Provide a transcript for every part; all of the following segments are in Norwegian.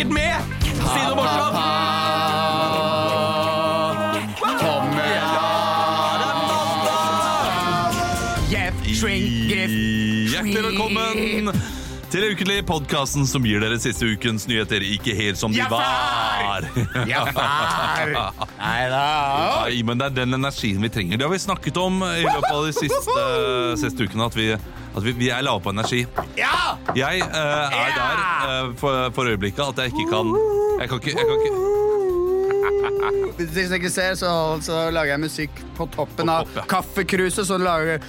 sikkert med! Si noe morsomt! Til Ukentlig, podkasten som gir dere siste ukens nyheter ikke helt som de var. Nei da. Nei, men det er den energien vi trenger. Det har vi snakket om i løpet av de siste, siste ukene. At, vi, at vi, vi er lave på energi. Ja! Jeg uh, er der uh, for, for øyeblikket at jeg ikke kan Jeg kan ikke, jeg kan ikke Hvis dere ikke ser, så, så lager jeg musikk på toppen På av topp, ja. kaffekruset. Så lager jeg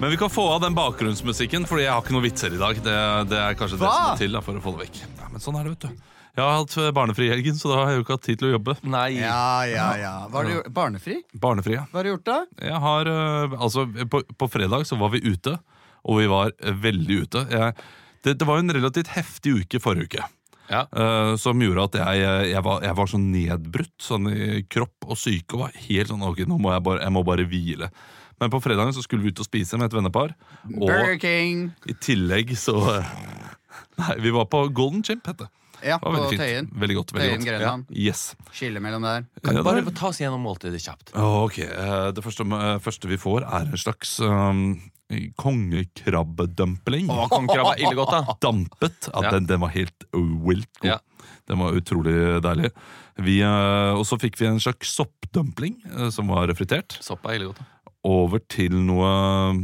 Men vi kan få av den bakgrunnsmusikken, Fordi jeg har ikke noen vitser i dag. Det, det er kanskje det som må til da, for å få det vekk. Ja, men sånn er det, vet du. Jeg har hatt barnefri i helgen, så da har jeg jo ikke hatt tid til å jobbe. Nei. Ja, ja, ja. Var du? Barnefri? Barnefri, ja. Hva har du gjort da? Jeg har, øh, altså, på, på fredag så var vi ute, og vi var øh, veldig ute. Jeg, det, det var jo en relativt heftig uke forrige uke. Ja. Uh, som gjorde at jeg, jeg, var, jeg var så nedbrutt sånn i kropp og syke. Og var helt sånn, ok, nå må jeg bare, jeg må bare hvile. Men på fredagen så skulle vi ut og spise med et vennepar. Burger King. i tillegg så Nei, vi var på Golden Chimp, het det. Ja, på veldig. Tøyen. Veldig godt. veldig Tøyen godt. Ja, Yes. Skille mellom der. Kan Ja, du bare ta oss gjennom måltidet kjapt? Ok, eh, Det første, eh, første vi får, er en slags um, kongekrabbedumpling. Å, kongekrabbe er ille godt, da. Dampet. Ja, Ja. Den, den var helt wilt god. Ja. Den var utrolig deilig. Vi, eh, og så fikk vi en slags soppdumpling uh, som var fritert. Sopp er ille godt. da. Over til noe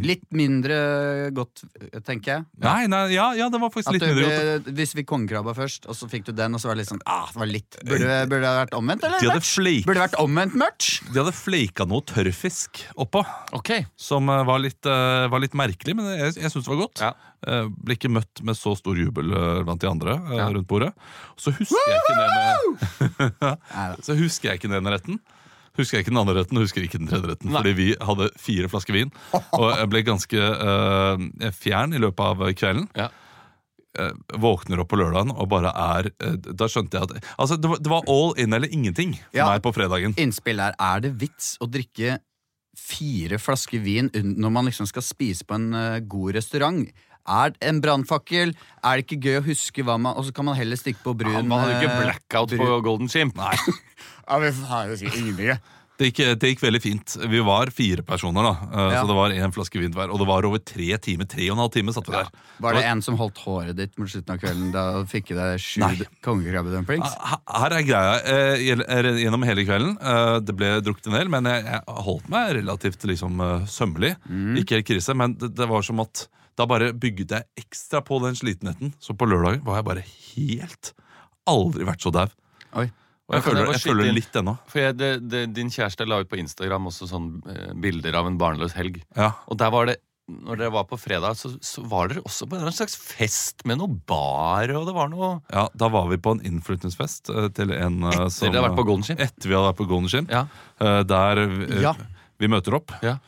Litt mindre godt, tenker jeg. Nei, nei, ja, ja det var faktisk At litt mindre godt. hvis vi kongekrabba først, og så fikk du den, og så var det litt sånn ah, det var litt. Burde, burde det vært omvendt, eller? De hadde, flake, Burde det vært omvendt merch? de hadde flaka noe tørrfisk oppå. okay. Som eh, var litt, uh, var litt merkelig, men jeg, jeg syns det var godt. Ja. Eh, ble ikke møtt med så stor jubel eh, blant de andre eh, Ja. rundt bordet. Så husker jeg ikke den Så husker jeg ikke den retten. Husker jeg ikke den andre retten, husker ikke den tredje retten. Nei. Fordi vi hadde fire flasker vin, og jeg ble ganske uh, fjern i løpet av kvelden. Ja. Uh, våkner opp på lørdagen og bare er uh, Da skjønte jeg at Altså, det var, det var all in eller ingenting for Ja. meg på fredagen. Innspill her. Er det vits å drikke fire flasker vin når man liksom skal spise på en god restaurant? Er det en brannfakkel? Er det ikke gøy å huske hva man Og så kan man heller stikke på brun Man hadde ikke blackout brun- på Golden Chimp. Nei. Ja, vi har jo sikkert ingenting. Det gikk, det gikk veldig fint. Vi var fire personer, da. eh, Ja. Så det var én flaske vin hver. Og det var over tre timer. Tre og en halv time satt vi der. Var det en som holdt håret ditt mot slutten av kvelden? Da fikk du deg sju kongekrabbedumplings? Her her er greia. eh, Gjennom hele kvelden. eh, Det ble drukket en del, men jeg, jeg holdt meg relativt liksom sømmelig. sømmelig. Ikke helt krise, men det, det var som at da bare bygget jeg ekstra på den slitenheten. Så på lørdag var jeg bare helt Aldri vært så dau. Og jeg jeg føler, jeg føler inn? litt ennå. For jeg, det, det, Din kjæreste la ut på Instagram også sånn eh, bilder av en barnløs helg. Ja. Og der var det når dere var på fredag, så, så var dere også på en slags fest med noe bar, og det var noe ja, Da var vi på en innflytningsfest eh, til en eh, Etter som Etter vært på Golden Ship? Etter vi hadde vært på Golden Skin, Ja. Der vi, Ja. vi møter opp. Ja.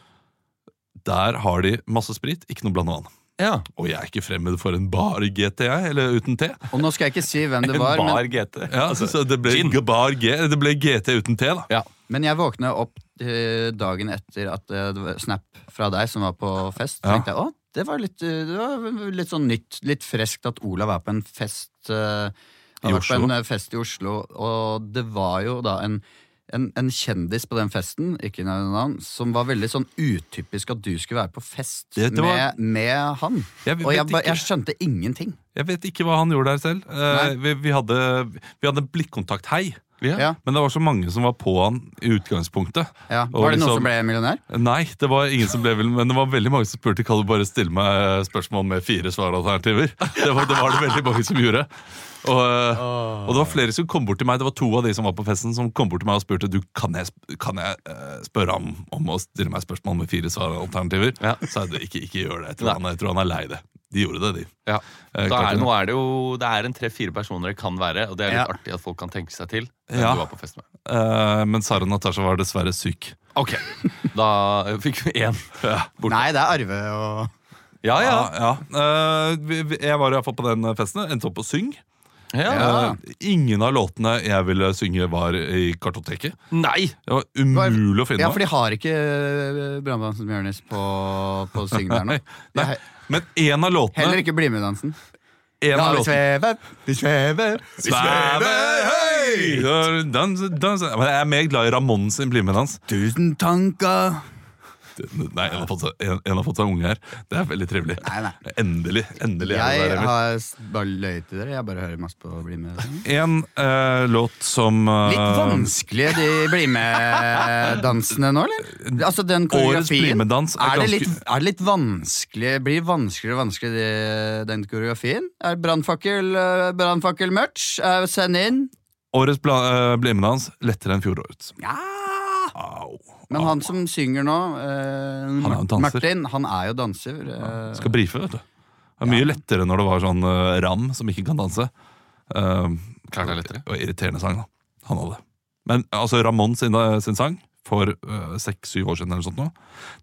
Der har de masse sprit, ikke noe blandevann. Ja. Og jeg er ikke fremmed for en bar GT, jeg, eller uten T. Og nå skal jeg ikke si hvem det var. En bar men, GT. Ja, Altså, så det ble bar G, det ble GT uten T, da. Ja. men jeg våkna opp eh, dagen etter at eh, det var snap fra deg som var på fest. Ja. tenkte jeg, å, det var, litt, eh, det var litt sånn nytt, litt freskt at Olav er på en fest Uh, I Han har vært på en fest i Oslo, og det var jo da en en, en kjendis på den festen ikke noe navn, som var veldig sånn utypisk at du skulle være på fest Det- det var- med, med han. Jeg og jeg, ikke. jeg skjønte ingenting. Jeg vet ikke hva han gjorde der selv. Uh, vi, vi, hadde, vi hadde blikkontakt, hei. Ja. Ja, Men det var så mange som var på han i utgangspunktet. ja. Var det noen liksom- som ble millionær? Nei, det var ingen som ble men det var veldig mange som spurte Kan du bare stille meg spørsmål med fire svaralternativer. Det var det, var det veldig mange som gjorde. Og, eh, og det var flere som kom bort til meg Det var to av de som var på festen som kom bort til meg og spurte Du, kan jeg, kan jeg eh, spørre ham om å stille meg spørsmål med fire svaralternativer. Ja. Så jeg, ikke, ikke gjør det. Jeg tror, han, jeg tror han er lei det. De gjorde det, de. Ja. Eh, Da er, nå er det jo Det er en tre-fire personer det kan være, og det er litt Ja. artig at folk kan tenke seg til. Ja. Du var på fest med. Uh, men Sara Natasha var dessverre syk. Ok, Da fikk vi én. Borte. Nei, det er Arve og Ja, ja. Ja, ja. Eh, jeg var i hvert fall på den festen. Endte opp på Syng. Ja. Ja. Eh, ingen av låtene jeg ville synge, var i kartoteket. Nei! Det var umulig å finne. Ja, for de har ikke uh, Branndansen Bjørnis på, på syngen der nå. Nei, Nei, men en av låtene Heller ikke BlimE-dansen. En Ja, vi svever, vi svever, vi svever høyt. Dans, dans. Jeg er mer glad i Ramón sin Bli med-dans. Tusen tanker Nei, en har, fått seg, en, en har fått seg unge her. Det er veldig trivelig. Nei, nei. Endelig. endelig er det Jeg der, Emil. har bare løyet til dere. Jeg bare hører masse på Bli med. En eh, låt som eh, Litt vanskelige de Bli med-dansene nå, eller? Altså den Årets Bli koreografien. med-dans er Er det, ganske- litt, er det litt vanskelig Blir vanskeligere og vanskeligere det- den koreografien? Er brannfakkel uh, brannfakkel-merch? Eh, send inn. Årets bla, eh, Bli med-dans lettere enn fjorårets. Ja! Men han som synger nå, eh, Han er jo danser. Martin, han er jo danser. eh, Skal brife, vet du. Det er mye lettere når det var sånn eh, Ram som ikke kan danse. Uh, Klart det er lettere. Og irriterende sang, da. Han hadde. Men altså, Ramón sin, sin sang for seks-syv år siden, eller noe sånt nå,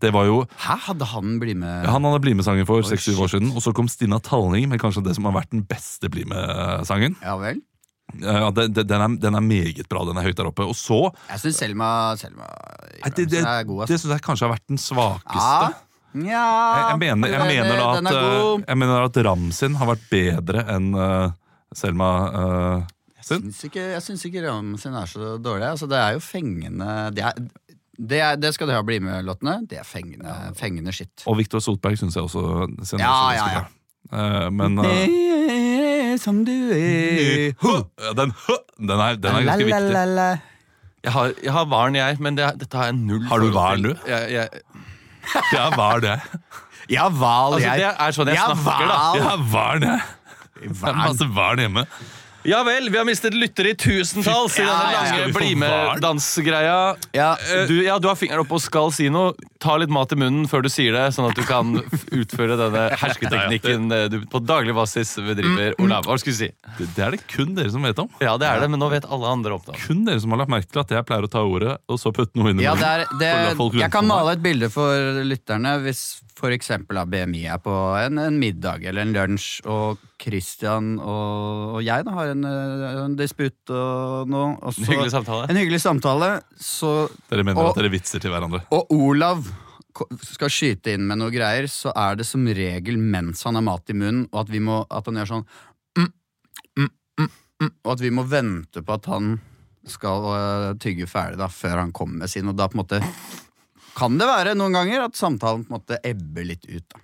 det var jo Hæ, hadde han blitt med? ja, Han hadde blitt med-sangen for Oi, seks-syv år siden, og så kom Stina Talning med kanskje det som har vært den beste Bli med-sangen. Ja vel? Ja, den, den, den, er, den er meget bra, den er høyt der oppe. Og så Jeg syns Selma, Selma Nei, det, det, er god. Altså. det syns jeg kanskje har vært den svakeste. Ja. Ja, Jeg, jeg, mener, jeg, mener at, eh, jeg mener at Ram sin har vært bedre enn uh, Selma uh, sin. Jeg syns ikke Ram sin er så dårlig. Altså, det er jo fengende Det, er, det, er, det skal du ha bli med-låtene. Det er fengende, fengende skitt. Og Viktor Sotberg syns jeg også sin er Ja, også ja, ja. Eh, men er som du er ja, den, den, er, den er ganske viktig. Jeg har, jeg har Varen, jeg, men det, dette har jeg null Har du Varen, du? Jeg, jeg, Ja, hva Jeg har jeg altså, jeg. det er sånn jeg snakker, da. Jeg har varen, jeg. det? Det er masse varen hjemme. Ja vel, vi har mistet lyttere i tusentall siden Ja, ja, ja. lange bli med-dansgreia. Ja, Du, ja, du har fingeren oppe og skal si noe. Ta litt mat i munnen før du sier det, sånn at du kan utføre denne hersketeknikken eh, du på daglig basis bedriver. Olav, hva skulle du si? Det, det er det kun dere som vet om. Ja, det er det, men nå vet alle andre om det. Kun dere som har lagt merke til at jeg pleier å ta ordet og så putte noe inn i Ja, munnen. det er, det, jeg kan male et bilde for lytterne hvis for eksempel da, BMI er på en, en middag eller en lunsj, og Christian og, og jeg da har en, eh, en disputt og noe. Og så, En hyggelig samtale. En hyggelig samtale. Så, Dere mener Og- at dere vitser til hverandre. og Olav skal skyte inn med noe greier, så er det som regel mens han har mat i munnen, og at, vi må, at han gjør sånn mm, mm, mm, mm, Og at vi må vente på at han skal uh, tygge ferdig da, før han kommer med sin, og da på en måte kan det være noen ganger at samtalen på en måte ebber litt ut. da.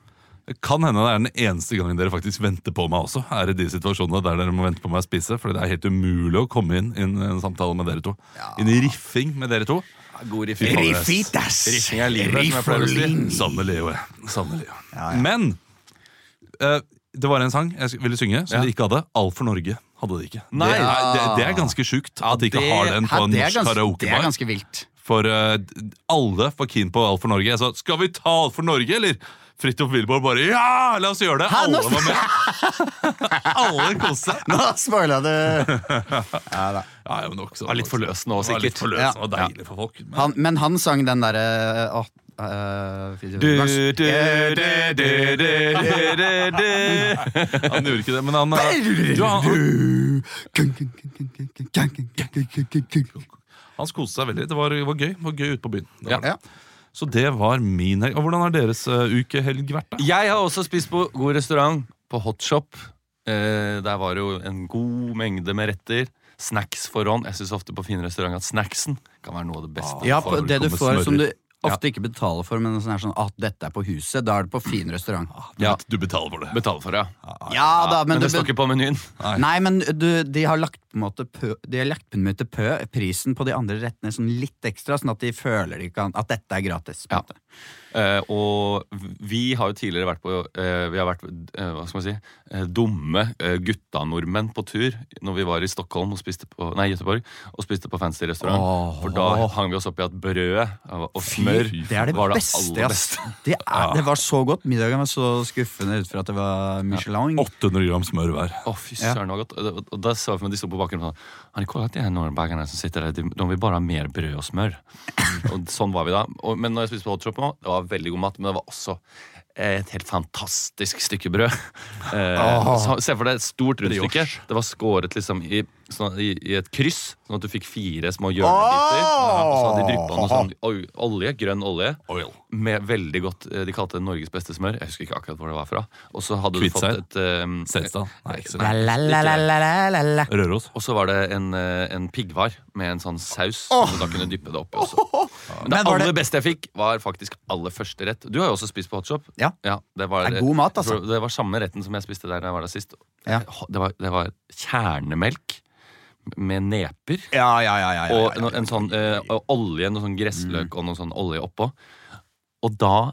Det kan hende det er den eneste gangen dere faktisk venter på meg også. Er i de situasjonene der dere må vente på meg å spise. Fordi det er helt umulig å komme inn i en, samtale med dere to. Ja. Inn i riffing med dere to. God riffing. Riffitas! Riffing er livet, som jeg pleier å si. Sannelig, jo. Sannelig, jo. Ja. Men uh, det var en sang jeg ville synge som de ikke hadde. All for Norge hadde de ikke. Nei. Det, er, det, det er ganske sjukt at de ikke har den på en norsk ganske, det er karaokebar. ganske vilt. For uh, alle var keen på alt for Norge. Jeg sa skal vi ta alt for Norge, eller? Fridtjof Wilborg bare ja, la oss gjøre det! Hæ, Alle var med. alle koste seg. Nå spoila du! Ja, da. Ja, jo, nok, så- Var litt forløsende òg, var litt sikkert. forløsende Ja. og deilig for folk. Men, han, men han sang den derre åh, øh, Du, du, du, du, du, du, du. han gjorde ikke det, men han, eh, du, han, han koste seg veldig. Det var, var gøy Det var gøy ute på byen. Det var Ja. det. Så det var min helg. Og hvordan har deres uh, ukehelg vært? da? Jeg har også spist på god restaurant, på Hotshop. Eh, der var det jo en god mengde med retter. Snacks forhånd. Jeg syns ofte på fine restauranter at snacksen kan være noe av det beste. Ja, på, det du får som du ofte ikke betaler for, men sånn er sånn at dette er på huset. Da er det på fin restaurant. Du, Ja. du betaler for det. Betaler for det, ja. Ja da, men, Men det du, står ikke på menyen. Nei, men du, de har lagt på en måte pø, De har lagt på en måte pø prisen på de andre rettene sånn litt ekstra, sånn at de føler de kan, at dette er gratis. På Ja. måte. Eh, og vi har jo tidligere vært på uh, Vi har vært uh, hva skal man si dumme eh, gutta-nordmenn på tur når vi var i Stockholm og spiste på Nei, Göteborg og spiste på fancy restaurant. Oh. For da hang vi oss opp i at brød og smør Det er det var det beste, aller beste. Det, er, det var så godt. Middagen var så skuffende ut fra at det var Michelin. 800 gram smør hver. Å, fy søren, det var godt. Og, og da sa vi for meg, de sto på og sa Har ni kollat de her nordbaggarna som sitter der? De, de vil bare ha mer brød og smør. og sånn var vi da. Og, men når jeg spiste på Hot Shop nå, det var veldig god mat, men det var også et helt fantastisk stykke brød. Eh, så, se for deg et stort rundstykke. Det var skåret liksom i sånn, i, i et kryss, sånn at du fikk fire små hjørnebiter. Og så hadde de dryppa noe sånn olje, grønn olje, Oil. med veldig godt eh, De kalte det Norges beste smør. Jeg husker ikke akkurat hvor det var fra. Og så hadde du fått et um, Setesdal? Nei, ikke så La, lenge. la, la, la, la, la, la, la. Røros. Og så var det en, eh, en piggvar med en sånn saus som du da kunne dyppe det oppi også. Men det aller beste jeg fikk, var faktisk aller første rett. Du har jo også spist på hotshop. Ja. det, var, Det er god mat, altså. Det var samme retten som jeg spiste der jeg var der sist. Ja. Det, var, det var kjernemelk med neper. Ja, ja, ja, ja, ja, Og en, en sånn eh, olje, noe sånn gressløk og noe sånn olje oppå. Og da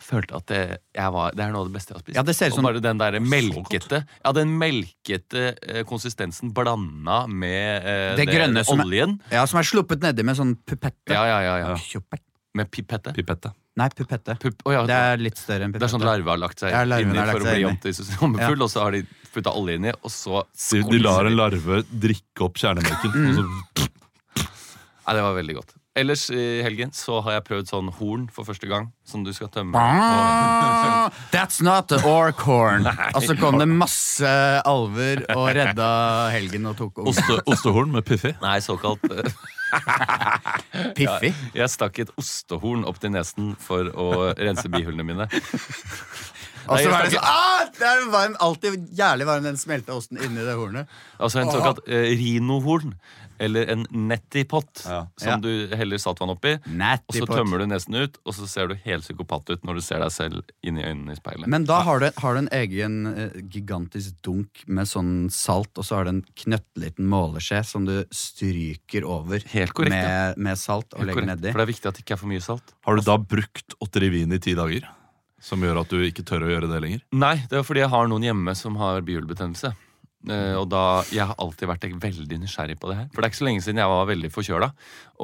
følte at det, jeg var, det er noe av det beste jeg har spist. Ja, det ser ut som- og bare den der melkete Ja, den melkete eh, konsistensen blanda med eh, Det grønne som er- oljen. ja, Som er sluppet nedi med sånn pipette. Ja, ja, ja, ja. Med pipette. Pipette. Nei, pupette. Pup, oh ja, Det er litt større enn pupette. det er sånn larve har lagt seg Ja, inni for å bli om til sommerfugl, og så har de putta olje inni, og så De, de lar en larve drikke opp kjernemelken. Mm. Og så, Nei, det var veldig godt. Ellers i helgen så har jeg prøvd sånn horn for første gang, som du skal tømme. Ah, That's not the orc horn. Og så kom det masse alver og redda helgen og tok ungen. oste, ostehorn med piffi. Nei, såkalt Piffi. Jeg stakk et ostehorn opp til nesen for å rense bihulene mine. Og så var det sånn ah, Det er varm, alltid jævlig varm den smelta osten inni det hornet. Altså en såkalt eh, rinohorn. Eller en nettipott, Ja. som Ja. du heller saltvann oppi. Og så tømmer du nesen ut, og så ser du helt psykopat ut når du ser deg selv inn i øynene i speilet. Men da har du, har du en egen eh, gigantisk dunk med sånn salt, og så har du en knøttliten måleskje som du stryker over Helt korrekt, ja. med, med salt og Helt legger nedi. For det er viktig at det ikke er for mye salt. Har du da brukt Otterivin i ti dager? Som gjør at du ikke tør å gjøre det lenger? Nei, det er fordi jeg har noen hjemme som har bihulebetennelse. Uh, og da, Jeg har alltid vært veldig nysgjerrig på det her. For det er ikke så lenge siden jeg var veldig forkjøla.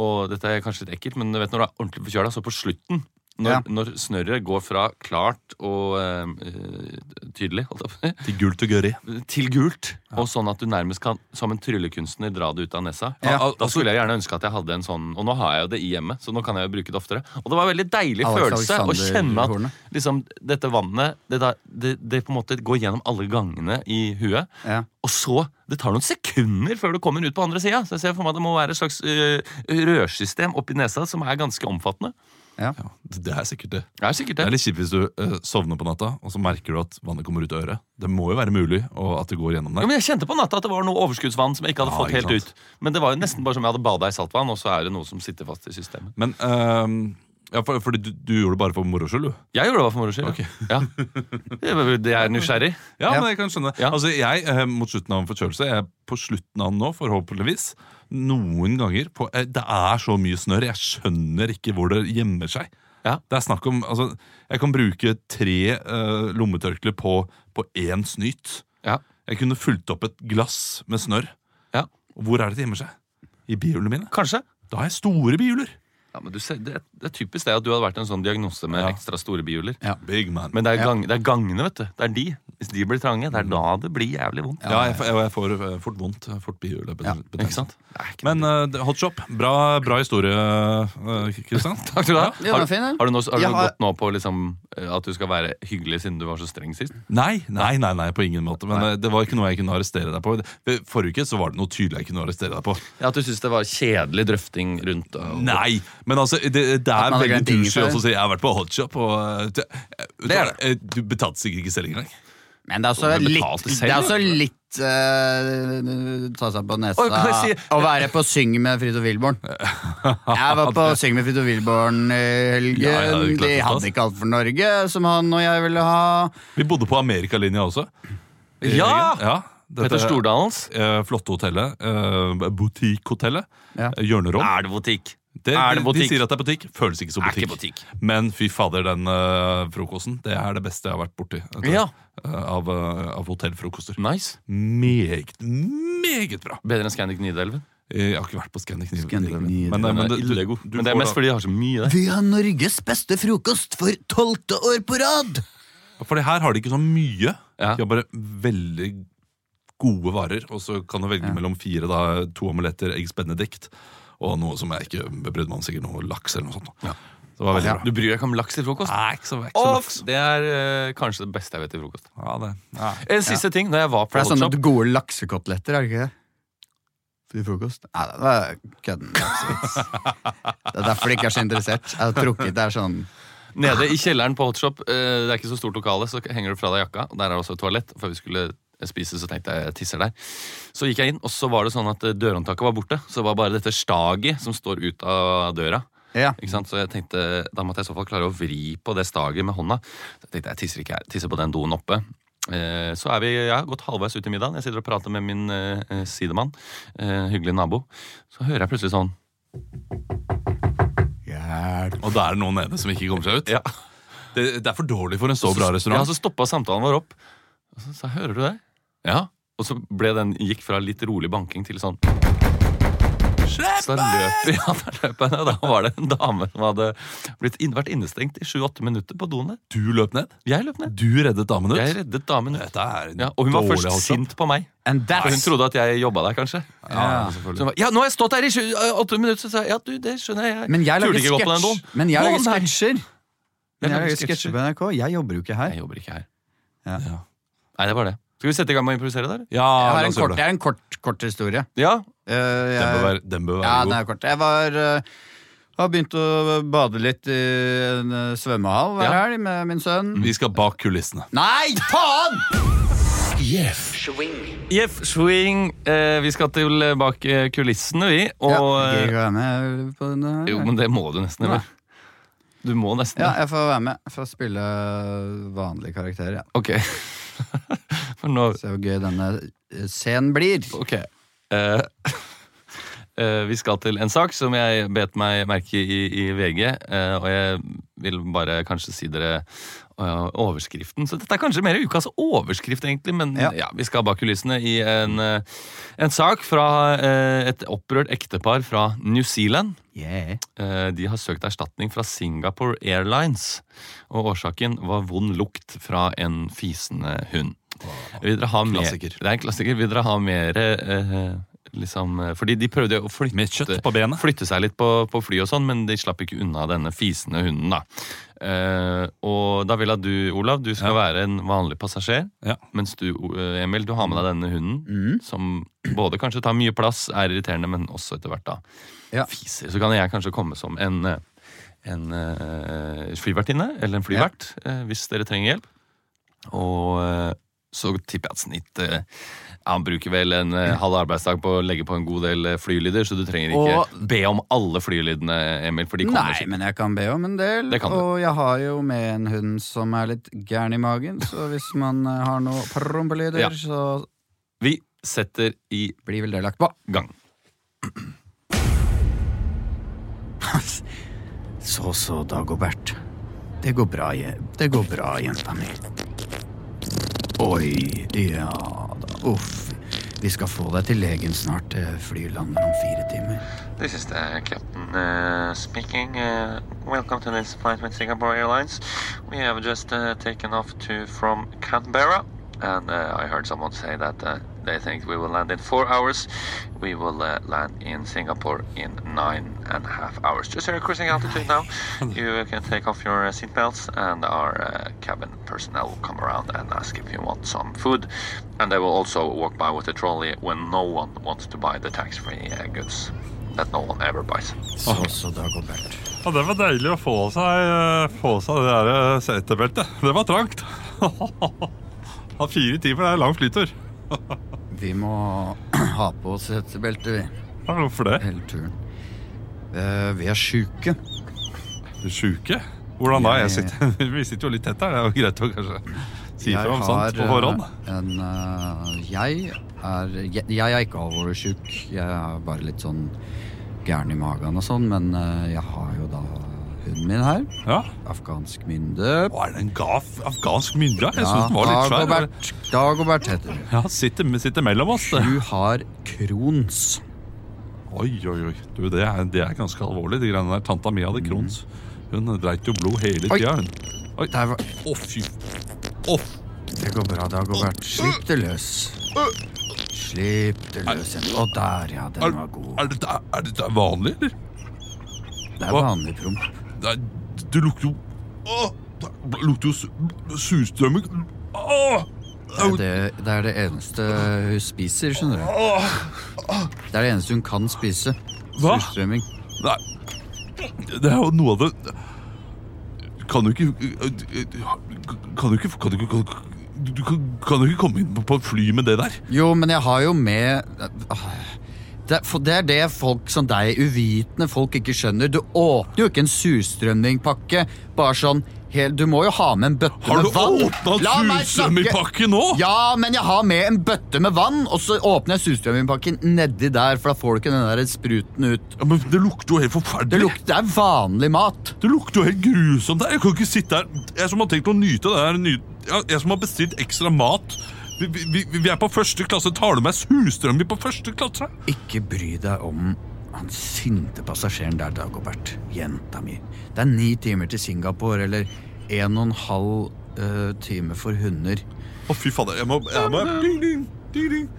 Og dette er kanskje litt ekkelt, men du vet når du er ordentlig forkjøla, så på slutten når, Ja. når snørret går fra klart og eh, tydelig Til gult og gørri. til gult, og sånn at du nærmest kan som en tryllekunstner dra det ut av nesa. Ja. Da, da skulle jeg gjerne ønske at jeg hadde en sånn Og nå har jeg jo det i hjemmet, så nå kan jeg jo bruke det oftere. Og det var en veldig deilig Alex følelse å kjenne at liksom, dette vannet det, da, det, det på en måte går gjennom alle gangene i huet. Ja. Og så Det tar noen sekunder før du kommer ut på andre sida. Så jeg ser for meg at det må være et slags øh, rørsystem oppi nesa som er ganske omfattende. Ja. Ja, det er sikkert det. Det er sikkert Det det. er litt kjipt hvis du eh, sovner på natta, og så merker du at vannet kommer ut av øret. Det må jo være mulig og at det går gjennom Ja, der. men Jeg kjente på natta at det var noe overskuddsvann som jeg ikke hadde Ja, fått ikke helt sant. ut. Men det var jo nesten bare som jeg hadde bada i saltvann, og så er det noe som sitter fast i systemet. Men ehm, ja, for, fordi du, du gjorde det bare for moro skyld, du? Jeg gjorde det bare for moro skyld. Ja. Ja. Det er nysgjerrig. Ja, Ja. men jeg kan skjønne Ja. Altså, jeg, eh, Mot slutten av en forkjølelse, jeg er på slutten av den nå, forhåpentligvis, noen ganger på, eh, Det er så mye snørr, jeg skjønner ikke hvor det gjemmer seg. Ja. Det er snakk om, altså, Jeg kan bruke tre uh, lommetørklær på, på én snyt. Ja. Jeg kunne fulgt opp et glass med snørr. Ja. Hvor er det det gjemmer seg? I bihulene mine. Kanskje. Da har jeg store bihuler. Ja, men du ser, det, er- det er typisk det at du hadde vært en sånn diagnose med Ja. ekstra store bihuler. Big man. Men det er, gang, det er gangene, vet du. Det er de. Hvis de blir trange, det er da det blir jævlig vondt. ja, jeg, får- jeg, jeg får eh, fort vondt. eh, Fort bihule. Ja, ikke sant? Ikke Men uh, Hot Shop, bra, bra historie, uh, Kristian. Takk skal du ha. Ja, Har, har du, noe, har du Jeg har- gått nå på liksom, at du skal være hyggelig siden du var så streng sist? Nei, nei, nei, nei, på ingen måte. Men nei. det var ikke noe jeg kunne arrestere deg på. Forrige uke så var det noe tydelig jeg kunne arrestere deg på. Ja, At du syns det var kjedelig drøfting rundt og, Nei, men altså, det, det er veldig douchey å si jeg har vært på hotshop', Og, uh, det, du Det er hva, uh, Du betalte sikkert ikke selv engang. Men det er også litt, selv, det er også litt uh, ta seg på nesa Oi, si- å være på Syng med Fridtjof Wilborn. Jeg var på Syng med Fridtjof Wilborn i helgen. Ja, ja, det De hadde ikke alt for Norge, som han og jeg ville ha. Vi bodde på Amerikalinja også. Ja! ja Petter Stordalens. flotte hotellet. Uh, Boutique-hotellet. Ja. Hjørnerom. Er det butikk? Det, er det de, butikk? de sier at det er butikk. Føles ikke som Er ikke butikk. butikk. Men fy fader, den uh, frokosten. Det er det beste jeg har vært borti. Ja. uh, av, uh, av hotellfrokoster. Nice. Meget, meget bra. Bedre enn Scandic Nidelven. Jeg har ikke vært på Scandic Nidelven. Men, men, det- er ille du Men det er mest da- fordi de har så mye der. Vi har Norges beste frokost for tolvte år på rad! Fordi her har de ikke så mye. Ja. De har bare veldig gode varer. Og så kan du velge Ja. mellom fire, da, to omeletter, eggs benedict og noe som jeg ikke brydde meg om, sikkert noe laks eller noe sånt. Ja. Det var veldig bra. Du bryr deg ikke om laks til frokost? Nei, ikke så, ikke så laks. det er eh, kanskje det beste jeg vet til frokost. Ja, det, ja. En siste ting. Når jeg var på For det er sånne gode laksekoteletter, er det ikke det? til frokost. Nei, det var kødden. Det er er derfor de ikke er så interessert. Jeg har trukket, det er sånn Nede i kjelleren på Hotshop, eh, det er ikke så stort lokale, så henger du fra deg jakka. og Der er også et toalett. Før vi skulle spise, så tenkte jeg jeg tisser der. Så gikk jeg inn, og så var det sånn at eh, dørhåndtaket var borte. Så det var bare dette staget som står ut av døra. Ja. Ikke sant? Så jeg tenkte, Da måtte jeg i så fall klare å vri på det staget med hånda. Så jeg tenkte jeg tisser ikke her, tisser på den doen oppe. Eh, så er vi ja, gått halvveis ut i middagen. Jeg sitter og prater med min eh, eh, sidemann. Eh, hyggelig nabo. Så hører jeg plutselig sånn Hjelp. Og da er det noen nede som ikke kommer seg ut. Ja, Det, det er for dårlig for en så bra restaurant. ja. Så stoppa samtalen vår opp. Og så sa hører du det? Ja. Og så ble den, gikk fra litt rolig banking til sånn Så jeg, ja, da løp jeg ned. Da var det en dame som hadde blitt inn, vært innestengt i sju-åtte minutter på doen. Du løp ned. Jeg løp ned. Du reddet damen ut. Jeg reddet damen ut. Ja, og hun var først Hotshop. sint på meg. For hun trodde at jeg jobba der, kanskje. Ja. ja, var, ja, nå har jeg stått her i sju- øh, åtte minutter, så sa jeg ja, du, det skjønner jeg. Men jeg lager sketsjer. Jeg lager sketsjer. på NRK. Jeg jobber jo ikke her. Jeg jobber ikke her. Ja. Ja. Nei, det var det. Skal vi sette i gang med å improvisere der? Ja, Jeg har en kort, det er en kort, kort historie. Ja. Eh, Den bør være, den bør være Ja, den god. er kort. Jeg var uh, har begynt å bade litt i en uh, svømmehall hver Ja. helg med min sønn. Vi skal bak kulissene. Nei, faen! Jeff Swing, eh, vi skal til bak kulissene, vi. Og ja, jeg være med på den her. Jo, men det må du nesten, eller? Du må nesten. Ja, jeg får være med. Jeg får spille vanlige karakterer. Ja. Ok. For når Se hvor gøy denne eh, scenen blir. Ok. Eh, eh, vi skal til en sak som jeg bet meg merke i i VG. eh, og jeg vil bare kanskje si dere eh, overskriften. Så dette er kanskje mer ukas overskrift, egentlig. Men ja. Ja. vi skal bak kulissene i en, eh, en sak fra et opprørt ektepar fra New Zealand. Yeah. De har søkt erstatning fra Singapore Airlines, og årsaken var vond lukt fra en fisende hund. Vil dere ha mer, Klassiker. det er en klassiker. Vil dere ha mer eh, liksom, eh, Fordi de prøvde å flytte, Med kjøtt på benet. flytte seg litt på, på fly og sånn, men de slapp ikke unna denne fisende hunden. da. Eh, og da vil jeg at du, Olav, du skal være en vanlig passasjer. Ja. Mens du, eh, Emil, du har med deg denne hunden, som både kanskje tar mye plass, er irriterende, men også etter hvert da Ja. fiser. Så kan jeg kanskje komme som en, eh, en uh, flyvertinne eller en flyvert hvis dere trenger hjelp. Og så tipper jeg at snitt eh, Han bruker vel en eh, halv arbeidsdag på å legge på en god del eh, flylyder, så du trenger ikke Og- be om alle flylydene, Emil. For de kommer Nei, ikke. men jeg kan be om en del. Det kan du. Og jeg har jo med en hund som er litt gæren i magen, så hvis man eh, har noe prompelyder, Ja. så Vi setter i blir vel det lagt på. gang. Så så, Dagobert. Det går bra, je- det går bra, jenta mi. Oi, ja da. Uff. Vi skal få deg til legen snart. Det Flyet lander om fire timer. This is the captain uh, speaking. Uh, welcome to this flight with Singapore Airlines. We have just uh, taken off to from Canberra, and uh, I heard someone say that uh, they think we will land in four hours. We will uh, land in Singapore in nine and a half hours. Just here cruising altitude now. You can take off your uh, seatbelts, and our uh, cabin personnel will come around and ask if you want some food. And they will also walk by with a trolley when no one wants to buy the tax-free uh, goods that no one ever buys. Så så, Dagobert. Ja, det var deilig å få seg, eh, få seg det der eh, setebeltet. Det var trangt. Fire timer er lang flytur. Vi må ha på oss et vi. Ja, Hvorfor det? Hele turen. Eh, vi er sjuke. Sjuke? Hvordan da? Jeg sitter, vi sitter jo litt tett her. Det er jo greit å kanskje si fra om sånt på eh, forhånd. en eh, Jeg er jeg, jeg er ikke alvorlig sjuk. Jeg er bare litt sånn gæren i magen og sånn, men eh, jeg har jo da hunden min her. Ja. Afghansk mynde. Å, er det en gaf, afghansk mynde? Jeg synes den var litt svær. Dagobert, Dagobert heter hun. Ja, sitter, sitter mellom oss. det. Hun har krons. Oi, oi, oi. Du, det, er, det er ganske alvorlig, de greiene der. Tanta mi hadde krons. Hun dreit jo blod hele tida, hun. Oi. Der var Å, fy. Å, Det går bra, Dagobert. Slipp det løs. Slipp det løs. Å, der, ja. Den var god. er, dette, er dette vanlig, eller? Det er vanlig promp. Det, er, det lukter jo det lukter jo surstrømming. Det det, er det eneste hun spiser, skjønner du. Det er det eneste hun kan spise. Hva? Surstrømming. Nei. Det er jo noe av det Kan du ikke Kan du ikke Kan du ikke kan, du, kan, kan du ikke komme inn på, på et fly med det der? Jo, men jeg har jo med det, for det er det folk som deg, uvitende folk, ikke skjønner. Du åpner jo ikke en surstrømmingpakke bare sånn helt, Du må jo ha med en bøtte Har med vann. Har du åpna surstrømmingpakke nå? Ja, men jeg har med en bøtte med vann, og så åpner jeg surstrømmingpakken nedi der, for da får du ikke den der spruten ut. Ja, men Det lukter jo helt Det, forferdelig. lukter, det er vanlig mat. Det lukter jo helt grusomt. Jeg kan ikke sitte her Jeg som har tenkt å nyte det her Jeg som har bestilt ekstra mat. Vi, vi, vi- vi er på første klasse. Tar du meg er på første klasse? Ikke bry deg om han sinte passasjeren der, Dagobert. Jenta mi. Det er ni timer til Singapore, eller en og en halv uh, time for hunder. Å, fy fader. Jeg må, jeg må ding, ding, ding, ding.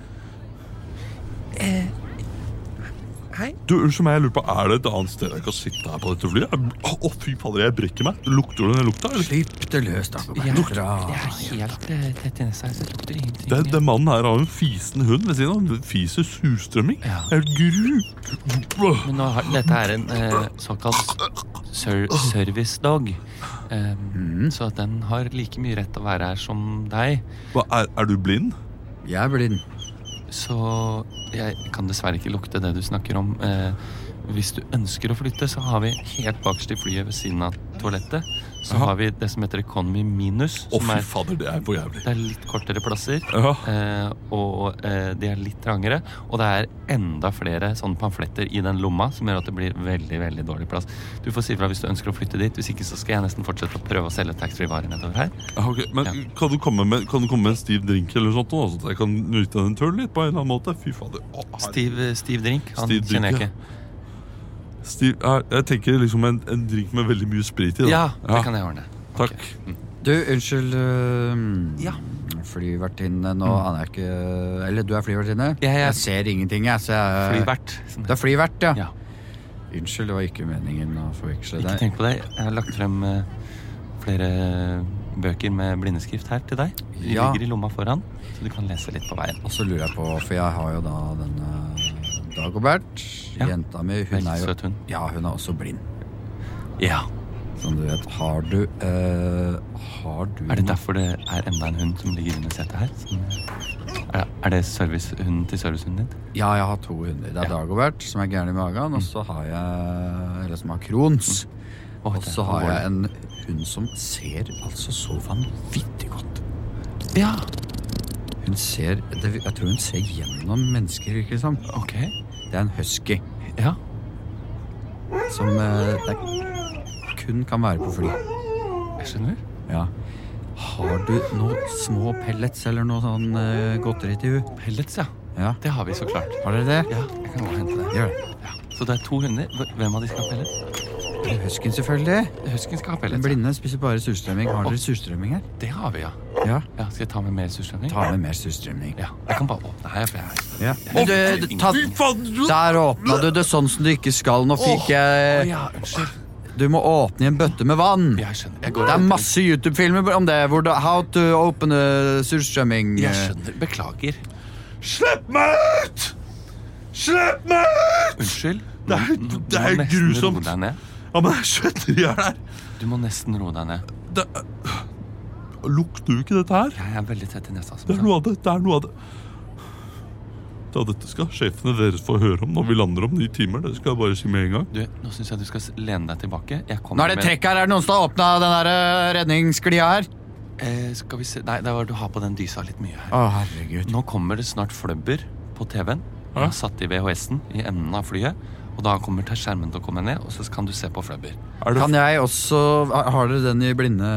Hei. Du, Unnskyld meg, jeg lurer på, Er det et annet sted jeg kan sitte her på dette flyet? Å, oh, fy fader, jeg brekker meg. Lukter du den lukta? eller? Slipp det løs, da. Jeg, Dra. er helt eh, tett inni seg. det lukter ingenting. Den, den mannen her har en fisende hund ved siden av. Fiser surstrømming. Ja. Det er gru... Men nå har, dette er en eh, såkalt ser, service dog. Um, Så at den har like mye rett til å være her som deg. Hva, er, er du blind? Jeg er blind. Så jeg kan dessverre ikke lukte det du snakker om. Eh, hvis du ønsker å flytte, så har vi helt bakerst i flyet ved siden av toalettet så Aha. har vi det som heter Economy Minus. Å, fy er, fader, det er for jævlig. det er litt kortere plasser. Eh, og eh, de er litt trangere. Og det er enda flere sånne pamfletter i den lomma som gjør at det blir veldig veldig dårlig plass. Du får si ifra hvis du ønsker å flytte dit. Hvis ikke så skal jeg nesten fortsette å prøve å selge taxfree-varer nedover her. Ja, ok. Men Ja. kan, du komme med, kan du komme med en stiv drink eller sånt, nå, så jeg kan nyte den turen litt på en eller annen måte? Fy fader. Stiv, stiv drink. Han Stiv kjenner jeg ja. Stiv, jeg tenker liksom en, en drink med veldig mye sprit i. Da. Ja, det kan jeg ordne. Takk. Okay. Du, unnskyld øh, Ja. Flyvertinne, nå aner jeg ikke Eller du er flyvertinne? Jeg Ja, Jeg ser ingenting, jeg. Så jeg Flyvert. Sånn. Det er flyvert, ja. Ja. Unnskyld, det var ikke meningen å forveksle deg. Ikke tenk på det. Jeg har lagt frem eh, flere bøker med blindeskrift her til deg. De Ja. ligger i lomma foran, så du kan lese litt på veien. Og så lurer jeg på, for jeg har jo da denne Dagobert, Ja. jenta mi. Hun er jo. Ja, hun er også blind. Ja. Som du vet. Har du øh, Har du Er det derfor det er enda en hund som ligger under setet her? Som, er, er det servicehunden til servicehunden din? Ja, jeg har to hunder. Det er Ja. Dagobert, som er gæren i magen, og så har jeg Eller som har Crohns. Åh, Og så har jeg en hund som ser altså så vanvittig godt. Ja, Hun ser Jeg tror hun ser gjennom mennesker, virker det som. ok. Det er en husky Ja, som eh, det kun kan være på fly. jeg skjønner. Ja. Har du noe små pellets eller noe sånn eh, godteri til henne? Pellets, ja. Ja. Det har vi så klart. Har dere det? Ja, jeg kan gå og hente det. Gjør det. Så det er to hunder. Hvem av de skal ha pellets? Huskyen, selvfølgelig. Husken skal ha pellets. Den blinde spiser bare surstrømming. Har dere surstrømming her? Det har vi, ja. Ja. ja. Skal jeg ta med mer surstrømming? Ta med mer surstrømming. Ja, jeg kan bare åpne her. For jeg Ja. Å, Men du, ta, der åpna du det sånn som du ikke skal. Nå fikk jeg ja, unnskyld. Du må åpne i en bøtte med vann. Jeg skjønner. Jeg går Det er masse YouTube-filmer om det. Hvor du, how to open a surstrømming. Jeg skjønner. Beklager. Slipp meg ut! Slipp meg ut! Unnskyld. Det er- det du er må nesten grusomt. roe deg ned. Ja, men jeg skjønner jeg er der. Du må nesten roe deg ned. Det, lukter du ikke dette her? Jeg er veldig tett i nesa. Det er noe av det. Det er noe av det. Ja, dette skal sjefene deres få høre om når vi lander om ni timer. Det skal jeg bare si med en gang. Du, nå syns jeg du skal lene deg tilbake. Jeg Nå er det med- trekk her. Er det noen som har åpna den der redningsglia her? Eh, skal vi se Nei, det var du har på den dysa litt mye her. Å, herregud. Nå kommer det snart fløbber på TV-en. Jeg har satt i VHS-en i enden av flyet. Og da kommer til skjermen til å komme ned, og så kan du se på fløbber. Er det Kan jeg også Har dere den i blinde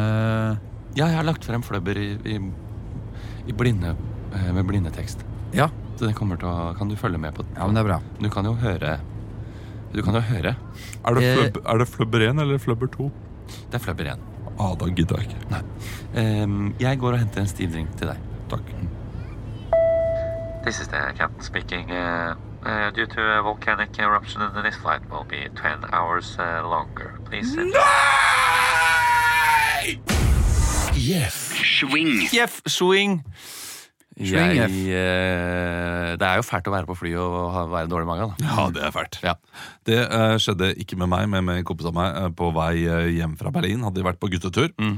Ja, jeg har lagt frem fløbber i, i, i blinde eh, med blindetekst. Ja. Så det kommer til å Kan du følge med på Ja, men det er bra. Du kan jo høre Du kan jo høre. Er det, fløb, er det fløbber 1 eller fløbber 2? Det er fløbber 1. Ah, da gidder jeg ikke. Nei. Um, jeg går og henter en stiv drink til deg. Takk. This is the captain speaking. Uh, uh, due to a volcanic eruption, this flight will be 10 hours uh, longer. Please. uh, Jeff Swing. Jeff Swing Jeg, eh, det er jo fælt å være på fly og ha- være dårlig i magen. Da. Ja, det er fælt. Ja. Det eh, skjedde ikke med meg, men med en kompis av meg eh, på vei eh, hjem fra Berlin. Hadde de vært på guttetur. Mm.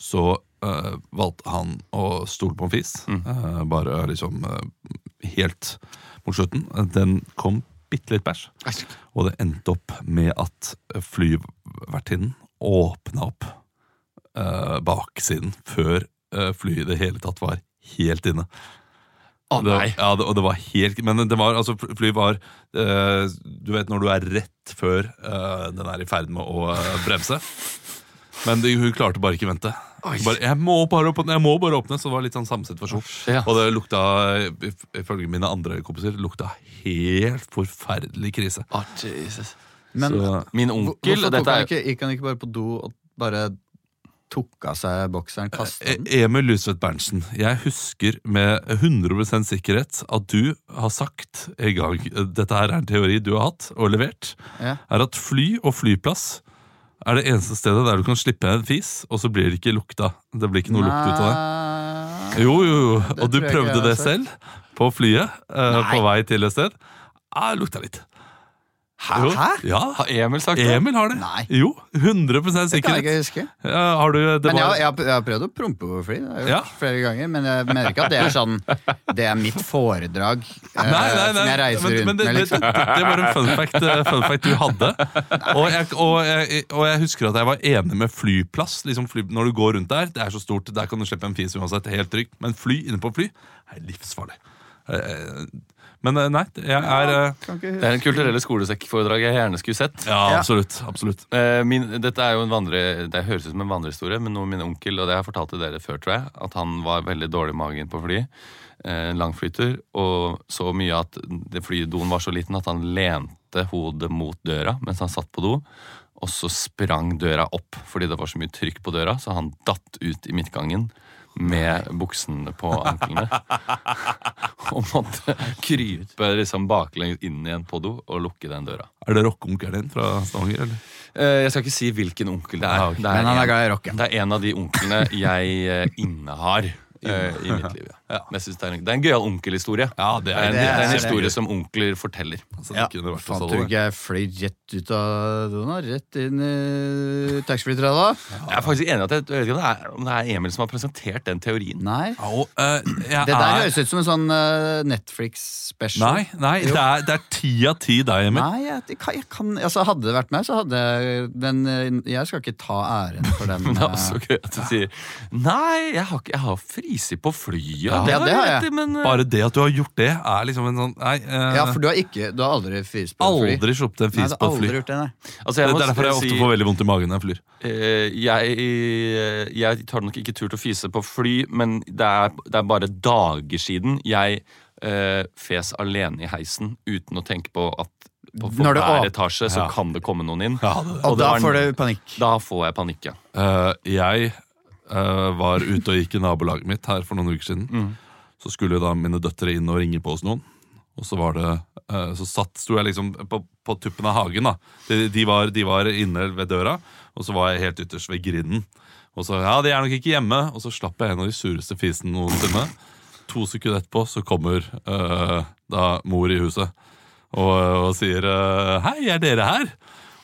Så eh, valgte han å stole på en fis. Mm. Eh, bare liksom eh, helt mot slutten. Den kom bitte litt bæsj. Og det endte opp med at flyvertinnen åpna opp eh, baksiden før uh, flyet i det hele tatt var helt inne. Å Det, nei! ja, det, og det var helt Men det var, altså, flyet var uh, Du vet når du er rett før den er i ferd med å bremse. Men det, hun klarte bare ikke vente. Bare, jeg, må bare åpne, jeg må bare åpne Så det var litt sånn samme situasjon. Ja. Og det lukta, if- ifølge mine andre kompiser, lukta helt forferdelig krise. Oh, Jesus. Men Så, Min onkel hvorfor tok han ikke, gikk han ikke bare på do og bare tok av seg bokseren, kastet den? E- Emil Lysvedt Berntsen, jeg husker med 100% sikkerhet at du har sagt en gang Dette her er en teori du har hatt og levert. Ja. Er at fly og flyplass er det eneste stedet der du kan slippe en fis, og så blir det ikke lukta. Det blir ikke noe lukt ut av det. Jo, jo, jo. Og du prøvde det selv på flyet eh, på vei til et sted. Ah, lukta litt. Hæ? Jo. Hæ? Ja, Har Emil sagt det? Emil har det. Nei. Jo, 100 Det kan jeg ikke huske. Ja, har du, det Men jeg, var, jeg, har- jeg har prøvd å prompe på fly. Det har jeg gjort Ja. flere ganger Men jeg mener ikke at det er sånn Det er mitt foredrag eh, Nei, nei, nei. som jeg reiser men, rundt men det, med. det, Liksom. det, det var en fun fact, eh, fun fact du hadde. Og jeg, og, jeg, og jeg husker at jeg var enig med flyplass. Liksom fly, når du går rundt der, det er så stort, der kan du slippe en fis uansett. Helt trygt. Men fly inne på fly er livsfarlig. Eh, Men eh, nei, jeg er eh, Det er en kulturelle skolesekkforedrag jeg gjerne skulle sett. Ja, Ja. absolutt. absolutt Eh, Min, dette er jo en vandre, Det høres ut som en vandrehistorie, men noe min onkel, og det har jeg fortalt til dere før, tror jeg, at han var veldig dårlig i magen på fly. Eh, langflyter. Og så mye at det flydoen var så liten at han lente hodet mot døra mens han satt på do. Og så sprang døra opp fordi det var så mye trykk på døra, så han datt ut i midtgangen med buksene på anklene. og måtte krype liksom baklengs inn igjen på do og lukke den døra. Er det rockeonkelen din fra Stavanger? eller? Eh, Jeg skal ikke si hvilken onkel det er. Ah, det, er Men han er en, glad i rock, ja. det er en av de onklene jeg eh, innehar eh, i mitt liv. Ja. Men jeg synes det, er en, det er en gøyal onkelhistorie. Ja, det er en, det det er en er- historie som onkler forteller. Altså, Ja, tror du ikke jeg fløy rett ut av doen? Rett inn i taxfree-tralla? Jeg er faktisk enig at jeg, jeg vet ikke om det, er, om det er Emil som har presentert den teorien. Nei. Ja, og, eh, Det der er- høres ut som en sånn uh, Netflix-special. Nei, nei det, er, det er ti av ti deg, Emil. Nei, jeg, jeg kan, jeg kan, altså Hadde det vært meg, så hadde jeg Men eh, jeg skal ikke ta æren for den. Det er eh, også gøy at du sier Nei, jeg har, jeg har frisi på flyet. Ja, det har jeg. Men, uh... Bare det at du har gjort det, er liksom en sånn Nei, uh... ja, for du har ikke Du har aldri fyrt på fly? aldri sluppet en fis på et fly. gjort det, nei. altså, Det er derfor jeg si- ofte får veldig vondt i magen når jeg flyr. Eh, jeg, jeg tar nok ikke tur til å fise på fly, men det er, det er bare dager siden jeg eh, fes alene i heisen uten å tenke på at på, det hver etasje så Ja. kan det komme noen inn. Ja, det, Og og da var- får du panikk. Da får jeg panikk, ja. Uh, jeg var ute og gikk i nabolaget mitt her for noen uker siden. Mm. Så skulle da mine døtre inn og ringe på hos noen. Og så var det eh, Så satt, sto jeg liksom på, på tuppen av hagen. da de, de, var, de var inne ved døra, og så var jeg helt ytterst ved grinden. Og så ja, de er nok ikke hjemme. Og så slapp jeg en av de sureste fisene noensinne. To sekunder etterpå så kommer uh, da mor i huset og, og sier uh, 'Hei, er dere her?'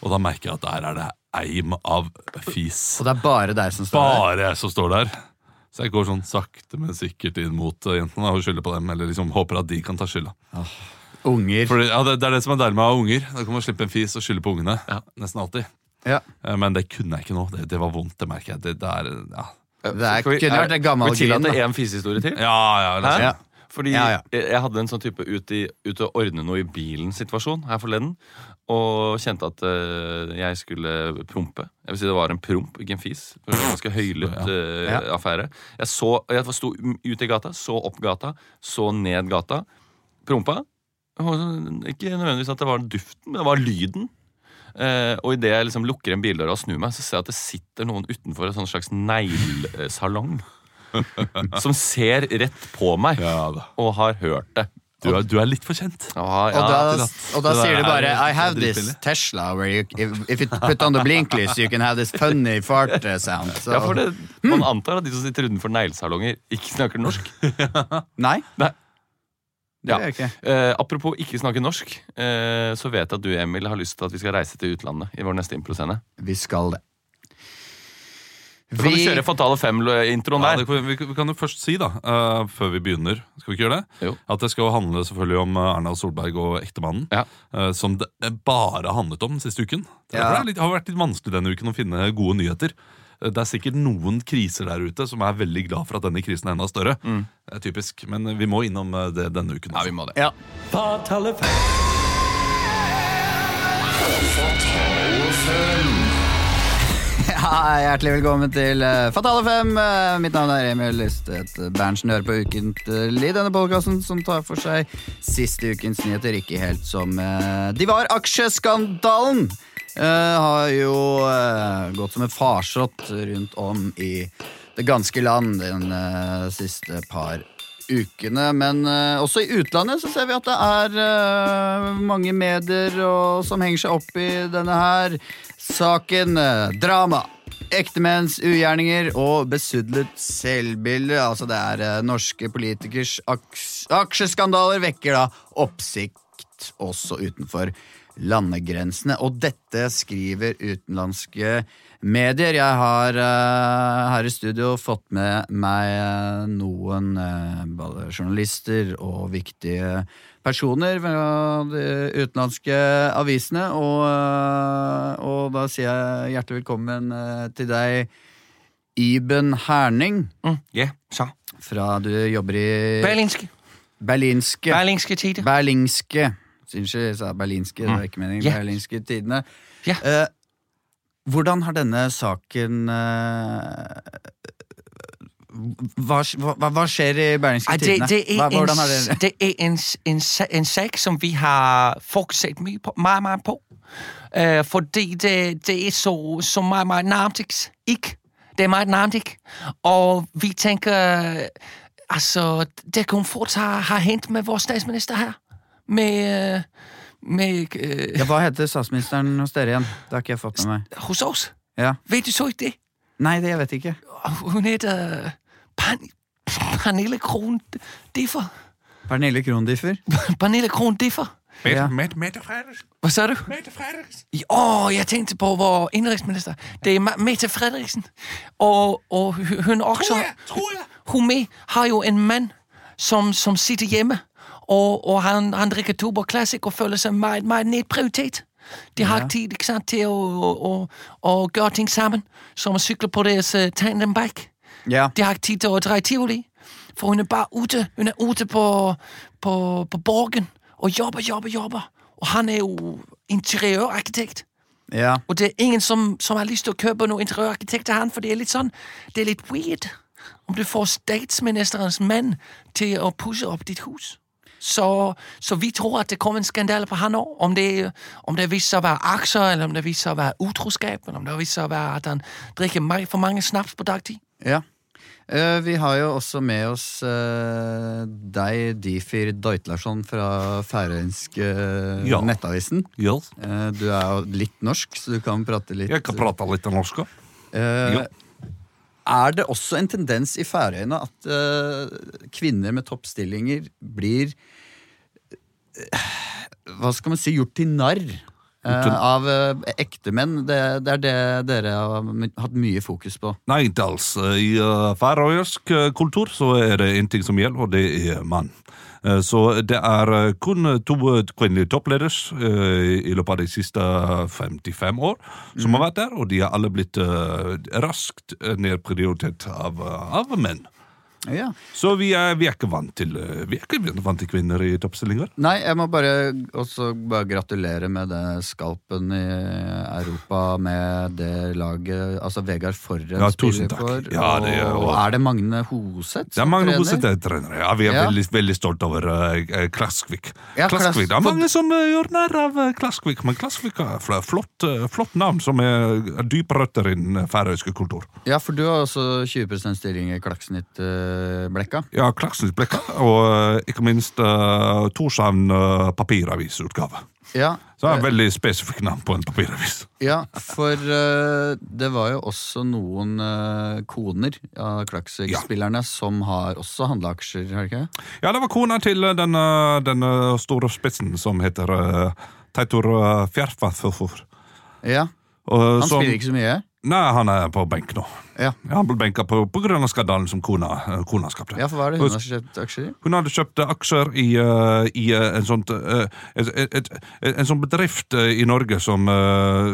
Og da merker jeg at der er det eim av fis. Og det er bare deg som står der. Bare jeg som står der. Så jeg går sånn sakte, men sikkert inn mot eh, jentene og skylder på dem. Eller liksom håper at de kan ta skylda. Unger. Fordi, ja, det, det er det som er deilig med å ha unger. Da kan man slippe en fis og skylde på ungene. Nesten alltid. Ja. Eh, Men det kunne jeg ikke nå. Det, det var vondt, det merker jeg. Det, det er, ja. Det er, Skal vi- kunne vært en gammel Skal vi tillate grin. da. én fisehistorie til? ja, ja, Hæ? si. Ja. Fordi Ja, ja. Jeg, jeg hadde en sånn type ut, i, ut og ordne noe i bilen-situasjon her forleden. Og kjente at uh, jeg skulle prompe. Jeg vil si Det var en promp, ikke en fis. Det var en ganske høylytt uh, Ja. affære. Jeg så, jeg sto ut i gata, så opp gata, så ned gata. Prompa. Ikke nødvendigvis at det var duften, men det var lyden. Uh, og idet jeg liksom lukker en bildør og snur meg, så ser jeg at det sitter noen utenfor en slags neglesalong. som ser rett på meg Ja, og har hørt det. Du er, du er litt for kjent. Ja, Og da, og da sier du bare I have this. Tesla where you, if, if you put on the blinklys, you can have this funny fart uh, sound. So. ja, for det, Man antar at de som sitter utenfor neglesalonger, ikke snakker norsk. Nei, Nei. Ja. Eh, apropos ikke snakke norsk, uh, så vet jeg at du, Emil, har lyst til at vi skal reise til utlandet i vår neste improscene. Vi skal det. Så kan vi kjøre Fatale fem-introen der. Ja, kan- vi, vi kan jo først si, da, uh, før vi begynner, skal vi ikke gjøre det? Jo. At det skal handle selvfølgelig om eh, Erna Solberg og ektemannen. Ja. Uh, som det bare handlet om den siste uken. Det Ja. litt, har vært litt vanskelig denne uken å finne gode nyheter. Det er sikkert noen kriser der ute som er veldig glad for at denne krisen er enda større. Det er typisk, Men vi må innom det denne uken. Ja, vi må det. Ja. Fatale fem. Ja, hjertelig velkommen til eh, Fatale. Eh, mitt navn er Emil Lystet Berntsen. Hører på Ukentlig, denne podkasten som tar for seg siste ukens nyheter. Ikke helt som eh, de var. Aksjeskandalen har jo gått som en farsott rundt om i det ganske land eh, siste par ukene. Men eh, også i utlandet så ser vi at det er eh, mange medier som henger seg opp i denne her saken. drama. Ektemenns ugjerninger og besudlet selvbilde. Altså det er eh, norske politikers aks aksjeskandaler vekker da oppsikt også utenfor landegrensene. Og dette skriver utenlandske medier. Jeg har uh, her i studio fått med meg eh, noen uh, både journalister og viktige personer fra de utenlandske avisene. Og, uh, og da sier jeg hjertelig velkommen til deg, Iben Herning. Mm, yeah. Fra du jobber i Berlinske. Berlinske. Berlingske. Berlingske. Unnskyld, jeg sa berlinske. Det var ikke meningen. Yeah. Berlinske tidene. Yeah. Eh, hvordan har denne saken eh, hva, hva, hva skjer i Berlingske det, tidene? det, Hva, er en, hvordan det det er en, en, en sak som vi har fokusert mye på, meget, meget på. Øh, fordi det, det er så, så meget, meget Narmtiks. Ikke? Det er meget ikke Og vi tenker altså, det kunne fort har have hent med vår statsminister her. Med, øh, med uh, ja, Hva heter statsministeren hos dere igjen? Det har ikke jeg fått med meg. hos oss? Ja. Vet du så ikke det? Nei, det jeg vet ikke. Hun heter Pan, Pernille Kron Differ. Pernille Krondiffer. Pernille Kron Differ. Ja. Mette, Mette Frederiksen. Hva sa du? Mette Frederiksen. Åh, oh, jeg tenkte på vår innenriksminister. Det er Mette Fredriksen. Og, og hun også... Tror jeg. Hun med har jo en mann som, som sitter hjemme. Og, og han, han drikker Tuborg Classic og føler seg meget, meget nedprioritert. De har ikke tid ikke sant, til å, å, å, at gøre ting sammen, som å cykle på deres uh, tandem bike. Ja. De har ikke tid til å dra i tivoli. For hun er bare ute. Hun er ute på, på, på borgen og jobber, jobber, jobber. Og han er jo interiørarkitekt. ja. Og det er ingen som, som har lyst til å kjøpe noe interiørarkitekt til han, for det er litt sånn, det er litt weird om du får statsministerens mann til å pusse opp ditt hus. Så, så vi tror at det kommer en skandale på han òg. Om, det- om det viser seg å være aksjer, eller om det viser seg å være utroskap, eller om det viser seg å være at han drikker for mange snaps på dagtid. Ja. Eh, vi har jo også med oss eh, deg, Difir Deutlarsson fra færøyske uh, Ja. Nettavisen. Yes. Eh, du er jo litt norsk, så du kan prate litt Jeg kan prate litt norsk. også. Uh, Ja. Er det også en tendens i Færøyene at uh, kvinner med toppstillinger blir uh, Hva skal man si gjort til narr uh, av uh, ektemenn? Det, det er det dere har hatt mye fokus på. Nei, ikke alls. I uh, færøysk kultur så er det en ting som gjelder, og det er mann. Uh, Så det er uh, kun to uh, kvinnelige toppledere uh, i løpet av de siste 55 år som har vært der, og de har alle blitt raskt nedprioritert av, av menn. Ja. Så vi er, vi er ikke vant til uh, Vi er ikke vant til kvinner i toppstillinger. Nei, jeg må bare også bare gratulere med det skalpen i Europa med det laget Altså Vegard Forren Ja, spiller for. Ja, det og, og, er det Magne Hoseth Det er mange trener? er trener? Ja, vi er veldig, veldig stolt over uh, Klaskvik. Klaskvik. Det er mange som uh, gjør narr av uh, Klaskvik, men Klaskvik er fl- flott, uh, flott navn som er dype røtter i den uh, færøyske kultur. Ja, for du har også 20% stilling i Klaksnitt. eh, Klaksblekka. Ja, Klaksens Blekka, og eh, ikke minst uh, Torshavn uh, papiravisutgave. Ja, Så det er et veldig spesifikt navn på en papiravis. ja, for uh, det var jo også noen uh, koner av Klaksvik-spillerne som har også handla aksjer, har de ikke? Ja, det var kona til den, den uh, store spissen som heter uh, Teitur uh, Ja, Han som- spiller ikke så mye. Nei, han er på benk nå. Ja, han ble benka på, på grunn av skandalen som kona, uh, kona skapte. ja for hva er det hun har kjøpt aksjer i? Hun hadde kjøpt aksjer i, uh, i uh, en, sånt, et, et, et, en sånn bedrift i Norge som,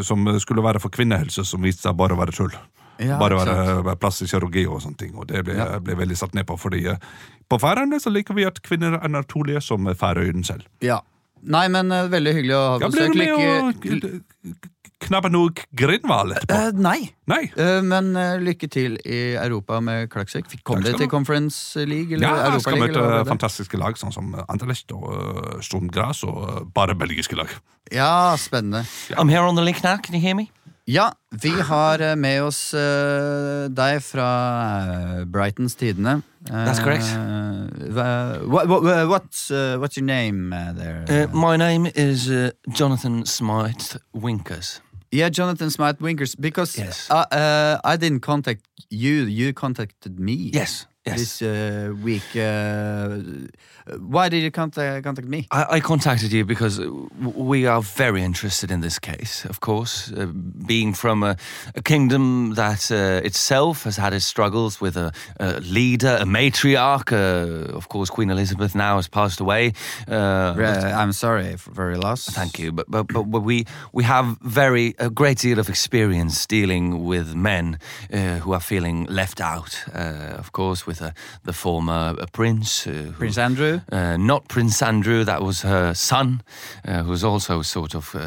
som skulle være for kvinnehelse, som viste seg bare å være tull. Ja, bare være, plastisk kirurgi og sånne ting. Og det ble, Ja. ble veldig satt ned på, fordi på Færøyene så liker vi at kvinner er naturlige som Færøyene selv. Ja. Nei, men eh, veldig hyggelig å ha Ja, blir besøk. du med og knabbe noe grindhval etterpå? Eh, nei. Nei. Eh, men uh, lykke til i Europa med Klaksvik. Kom dere til. Conference League eller Ja, jeg Europa skal League? møte fantastiske lag, sånn som Anderlecht og uh, Sturm og uh, bare belgiske lag. Ja, spennende. I'm here on the link now. Can you hear me? Ja, vi har eh, med oss uh, deg fra eh, Brightons Tidende. Eh, That's correct. Uh, what, what, what's, uh, what's your name uh, there? Uh, my name is uh, Jonathan Smythe Winkers. Yeah, Jonathan Smart Winkers. Because Yes. uh, uh, I didn't contact you, you contacted me. Yes, yes. This uh, week. Uh, why did you contact, contact me? I, I contacted you because we are very interested in this case, of course. Uh, being from a, a kingdom that uh, itself has had its struggles with a, a leader, a matriarch. Uh, of course, Queen Elizabeth now has passed away. Uh, Uh, I'm sorry for, your loss. Thank you, but but but we we have very a great deal of experience dealing with men uh, who are feeling left out. Uh, of course, with uh, the former uh, prince, uh, who- Prince Andrew. uh, not Prince Andrew, that was her son, uh, who was also sort of uh,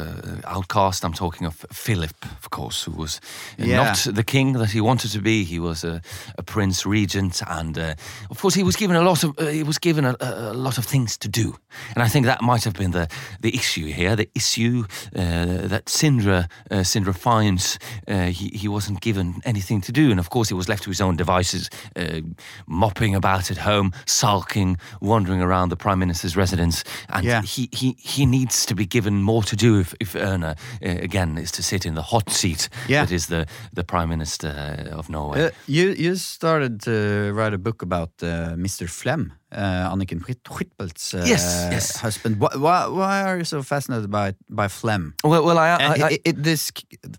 outcast. I'm talking of Philip, of course, who was Yeah. not the king that he wanted to be. He was a, a prince regent, and uh, of course, he was given a lot of uh, he was given a, a a lot of things to do. And I think that might have been the the issue here. The issue uh, that Sindra uh, Sindra finds uh, he he wasn't given anything to do, and of course, he was left to his own devices, uh, mopping about at home, sulking, wandering around the prime minister's residence, and Yeah. he, he he needs to be given more to do if if Erna uh, again is to sit in the hot seat Yeah. that is the the prime minister of Norway. Uh, you you started to write a book about uh, Mr. Flem, uh, Anniken Huit- Huitfeldt's uh, Yes, yes. husband. Why, why, why are you so fascinated by by Flem? well, well, I, I, I it, it, this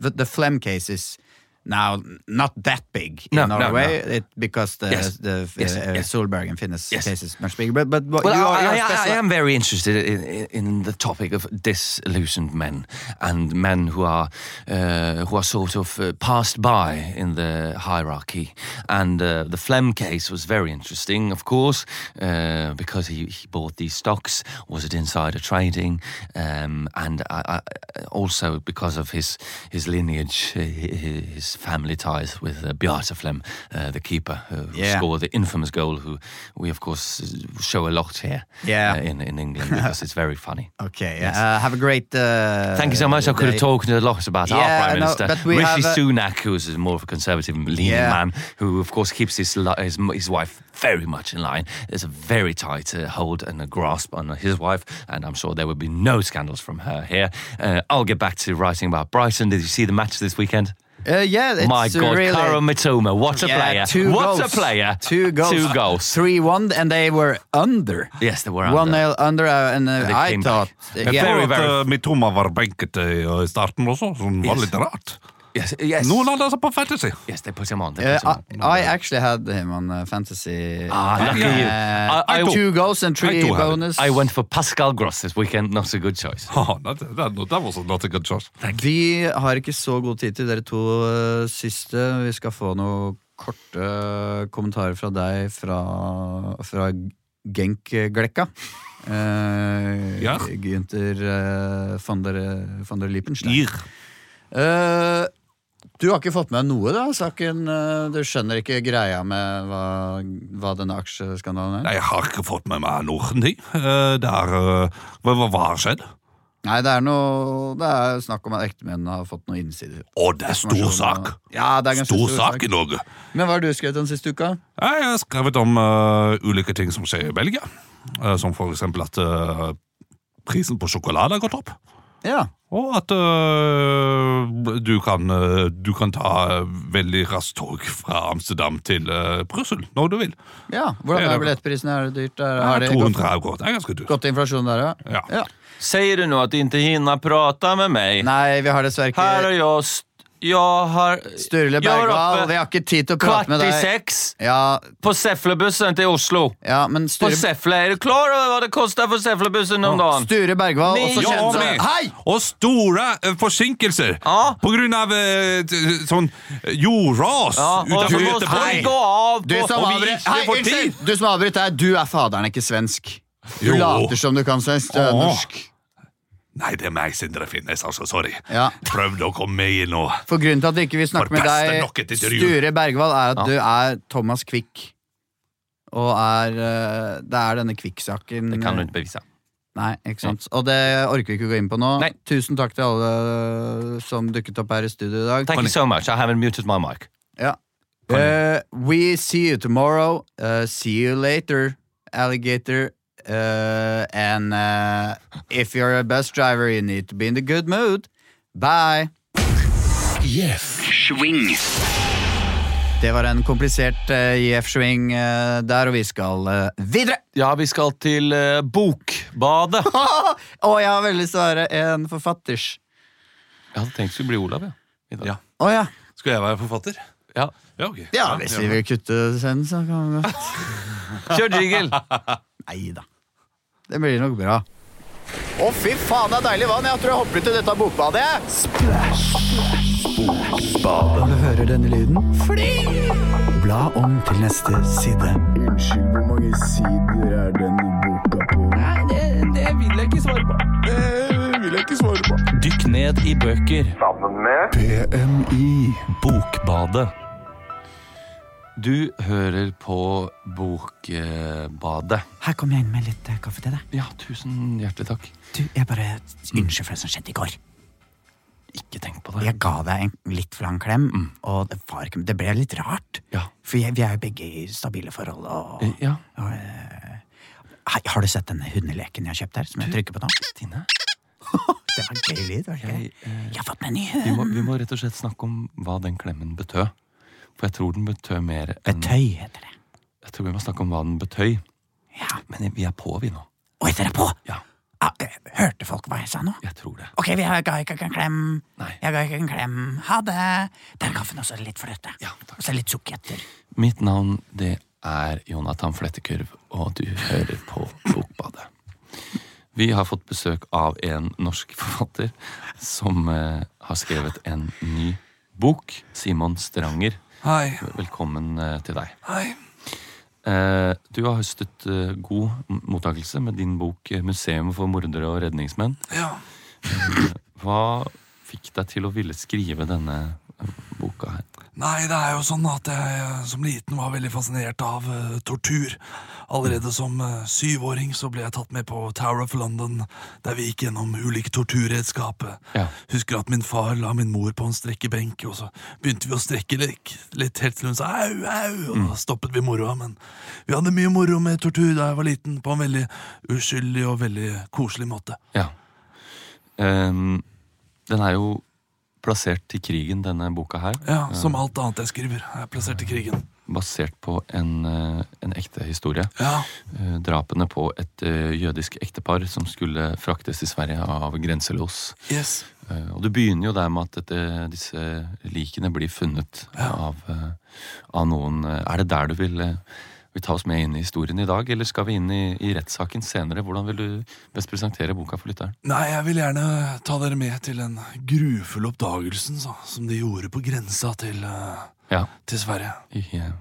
the, the Flem case is now not that big in No, no, Norway no. It, because the Yes. the Yes, uh, yes. Solberg and Finnes Yes. case is much bigger. But but what, Well, you are, I, I- I- am very interested in, in, the topic of disillusioned men and men who are uh, who are sort of uh, passed by in the hierarchy. And uh, the Flem case was very interesting, of course, uh, because he, he bought these stocks. Was it insider trading? Um, and I, also because of his his lineage, uh, hi- his family ties with uh, Flem, uh, the keeper who Yeah. scored the infamous goal. Who we of course show a lot here Yeah. uh, in in England because it's very funny. Okay, uh, have a great. Uh, Thank you so much. I could have talked a lot about Yeah, our prime minister, Rishi a- Sunak, who's more of a conservative leaning Yeah. man, who of course keeps his his, his wife very much in line. There's a very tight uh, hold and a grasp on his wife, and I'm sure there will be no scandals from her here. Uh, I'll get back to writing about Brighton. Did you see the match this weekend? Uh, yeah, it's My God, really, Karo Mitoma, what a Yeah, player! Two what goals. a player! Two goals. Two goals. Three one, and they were under. Yes, they were One under. nil under, uh, and uh, I thought. Uh, yeah, Very, Og at uh, Mitoma var benket uh, i starten også, som var Yes. litt rart. Yes, yes. Noen hadde altså på Fantasy. Yes, they put him on. They Uh, put him on. I, I actually had him on uh, fantasy. Ah, lucky you. Uh, I- I- two goals and three I bonus. I went for Pascal Gross this weekend. Not a good choice. Oh, that, that, that was not a good choice. Vi har ikke så god tid til dere to uh, siste. Vi skal få noen korte kommentarer fra deg fra, fra Genk-glekka. Uh, Ja. Gynter uh, van, der, van der Liepenstein. Ir. Eh, du har ikke fått med noe, da? Saken, eh, du skjønner ikke greia med hva, hva denne aksjeskandalen er? Nei, jeg har ikke fått med meg noen ting. Uh, det er uh, hva, hva har skjedd? Nei, det er noe Det er snakk om at ektemennene har fått noe innsider. Å, det er stor sak! Ja, det er ganske Stor sak i Norge. Men hva har du skrevet den siste uka? Ja, Jeg har skrevet om uh, ulike ting som skjer i Belgia. Uh, som for eksempel at uh, prisen på sjokolade har gått opp. Ja. Og at øh, du, kan, øh, du kan ta eh, veldig raskt tog fra Amsterdam til øh, Brussel når du vil. ja. Hvordan er billettprisen? Er det dyrt? Er, Ja, har det 200 gått, euro. Det er ganske dyrt. Godt inflasjon der, ja? Ja. ja? Sier du nå at du ikke hinner prate med meg? Nei, vi har dessverre Her har ikke jag... St har... Sturle Jag Bergwall. Vi har ikke tid til å prate Kvart med i seks Ja, på Seflebussen til Oslo. ja, men På Sefle. Er du klar over hva det koster for Seflebussen om dagen? Sture Bergwall også Ja, kjent som Hei! Og store eh, forsinkelser Ja. på grunn av eh, sånn jordras Ja, utenfor Göteborg. Du som avbryter her, du er faderen, ikke svensk. Du Jo. later som du kan svensk. Du er Åh. norsk. Nei, det er meg, Sindre Finnes. Altså, sorry. Ja. Prøvde å komme med og For grunnen til at vi ikke vil snakke med deg. Sture Bergwall, er at Ja. du er Thomas Quick. Og er eh, Det er denne Quick-saken Det kan du ikke bevise. Nei, ikke sant. Og det orker vi ikke å gå inn på nå. Nei. Tusen takk til alle som dukket opp her i studio i dag. Thank you so much. I haven't muted my mic. Ja. Uh, we see you tomorrow. Uh, see you later, alligator. Eh, and uh, if you're a bus driver, you need to be in the good mood. Bye. Det var en komplisert uh, JF-swing uh, der, og vi skal uh, videre! Ja, vi skal til eh, Bokbadet. Og jeg har veldig lyst til å være en forfatters. Jeg hadde tenkt skulle bli Olav, ja. I dag. Ja. Oh, ja. Skal jeg være forfatter? ja. Ja, okay. Ja, hvis vi vil kutte sen, så kan vi godt. Kjør jingle! Nei da. Det blir nok bra. Å, fy faen, det er deilig vann! Jeg tror jeg hopper ut i dette bokbadet. Splash! Bokbadet. Du hører denne lyden? Fly! Bla om til neste side. Unnskyld, hvor mange sider er denne boka på? Nei, det, det vil jeg ikke svare på. Det vil jeg ikke svare på. Dykk ned i bøker. BMI Bokbadet. Du hører på Bokbadet. Her kommer jeg inn med litt eh, kaffe til deg. Ja, tusen hjertelig takk. Du, jeg bare Unnskyld for det som skjedde i går. Ikke tenk på det. Jeg ga deg en litt for lang klem, og det, var ikke, det ble litt rart. Ja. For jeg, vi er jo begge i stabile forhold. Og, Eh, Ja, og, uh, har du sett denne hundeleken jeg har kjøpt her? Som jeg trykker på nå? Tine. Det var gøy lyd, var det ikke? Jeg, uh, Jeg har fått meg en ny vi, må, hund. vi må rett og slett snakke om hva den klemmen betød. For jeg tror den betød mer enn Betøy heter det. Jeg tror vi må snakke om hva den betøy. Ja. Men vi er på, vi nå. Oi, dere er på! Ja, Ah, eh, hørte folk hva jeg sa nå? jeg tror det. Ok, vi har- ga ikke en klem. Nei. Jeg ga ikke en klem. Ha det. Er kaffen også litt fløte. Ja, takk. Og så litt sukkerjetter. Mitt navn, det er Jonathan Flettekurv, og du hører på Bokbadet. Vi har fått besøk av en norsk forfatter som eh, har skrevet en ny bok. Simon Stranger. Hei. Velkommen eh, til deg. Hei. Eh, du har høstet eh, god mottakelse med din bok 'Museum for mordere og redningsmenn'. Ja. Hva fikk deg til å ville skrive denne boka her? Nei, det er jo sånn at jeg eh, som liten var veldig fascinert av uh, tortur. Allerede som uh, syvåring så ble jeg tatt med på Tower of London, der vi gikk gjennom ulike torturredskap. Ja. Husker at min far la min mor på en strekkebenk, og så begynte vi å strekke litt, litt helt til hun sa au, au, og da stoppet vi moroa. Men vi hadde mye moro med tortur da jeg var liten, på en veldig uskyldig og veldig koselig måte. Ja. Um, den er jo plassert i krigen, denne boka her. Ja, Som alt annet jeg skriver, er plassert i krigen. Basert på en, eh, en ekte historie. Ja, Eh, Drapene på et eh, jødisk ektepar som skulle fraktes til Sverige av grenselos. yes. Eh, Og du begynner jo der med at dette, disse likene blir funnet av, eh, av noen. Eh, Er det der du vil, eh, vil ta oss med inn i historien i dag, eller skal vi inn i, i rettssaken senere? Hvordan vil du best presentere boka for lytteren? Nei, jeg vil gjerne ta dere med til den grufulle oppdagelsen så, som de gjorde på grensa til, eh, Ja, til Sverige. i eh,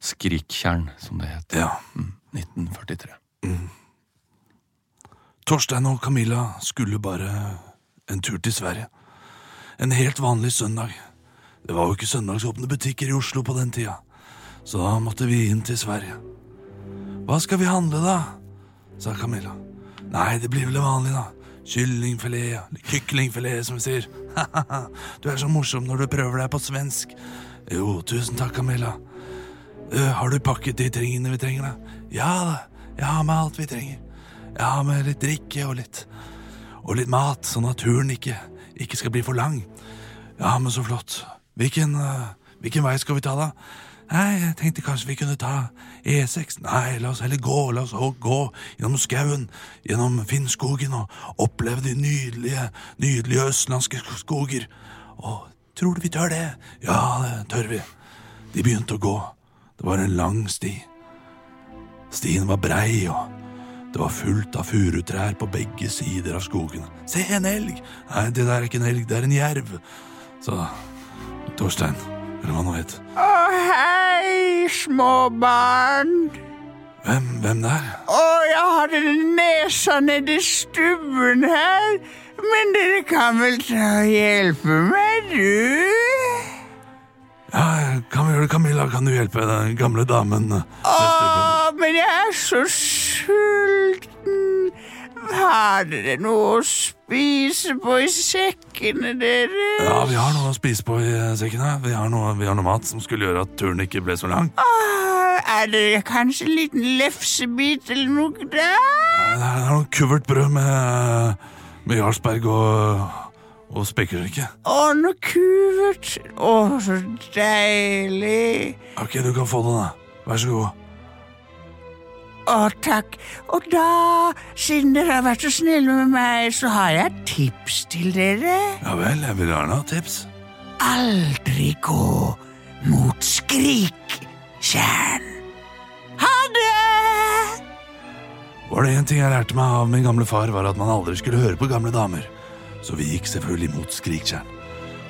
Skriktjern, som det het. Ja. Mm, 1943. Torstein og Camilla skulle bare en tur til Sverige. En helt vanlig søndag. Det var jo ikke søndagsåpne butikker i Oslo på den tida, så da måtte vi inn til Sverige. Hva skal vi handle, da? sa Camilla. Nei, det blir vel det vanlige, da. kyllingfilet, eller kyklingfilet, som vi sier. du er så morsom når du prøver deg på svensk. Jo, tusen takk, Camilla. Uh, har du pakket de tingene vi trenger, da? Ja da, jeg har med alt vi trenger. Jeg har med litt drikke og litt Og litt mat, sånn at turen ikke, ikke skal bli for lang. Ja, men så flott. Hvilken, uh, hvilken vei skal vi ta, da? Nei, jeg tenkte kanskje vi kunne ta E6. Nei, la oss heller gå. La oss gå gjennom skauen, gjennom Finnskogen og oppleve de nydelige, nydelige østlandske skoger. Å, tror du vi tør det? Ja, det tør vi. De begynte å gå. Det var en lang sti. Stien var brei, og det var fullt av furutrær på begge sider av skogen. Se, en elg! Nei, det der er ikke en elg, det er en jerv. Så Torstein, eller hva han het. Å, hei, små barn. Hvem, hvem der? Å, jeg hadde nesa nedi stubben her. Men dere kan vel ta og hjelpe meg, du? Ja, kan vi gjøre det, Camilla? Kan du hjelpe den gamle damen? Å, men jeg er så sulten. Har dere noe å spise på i sekkene deres? Ja, vi har noe å spise på i sekkene. Vi har noe, vi har noe mat som skulle gjøre at turen ikke ble så lang. Ah, er det kanskje en liten lefsebit eller noe der? Det er det er noe kuvert brød med, med Jarlsberg og, og spekeskinke. Å, noe kuvert. Å, så deilig. Ok, du kan få det, da. Vær så god. Å, takk. Og da, siden dere har vært så snille med meg, så har jeg et tips til dere. Ja vel, jeg vil gjerne ha tips. Aldri gå mot skriktjern. Ha det! Var det en ting jeg lærte meg av min gamle far, var at man aldri skulle høre på gamle damer. Så vi gikk selvfølgelig mot Skriktjern.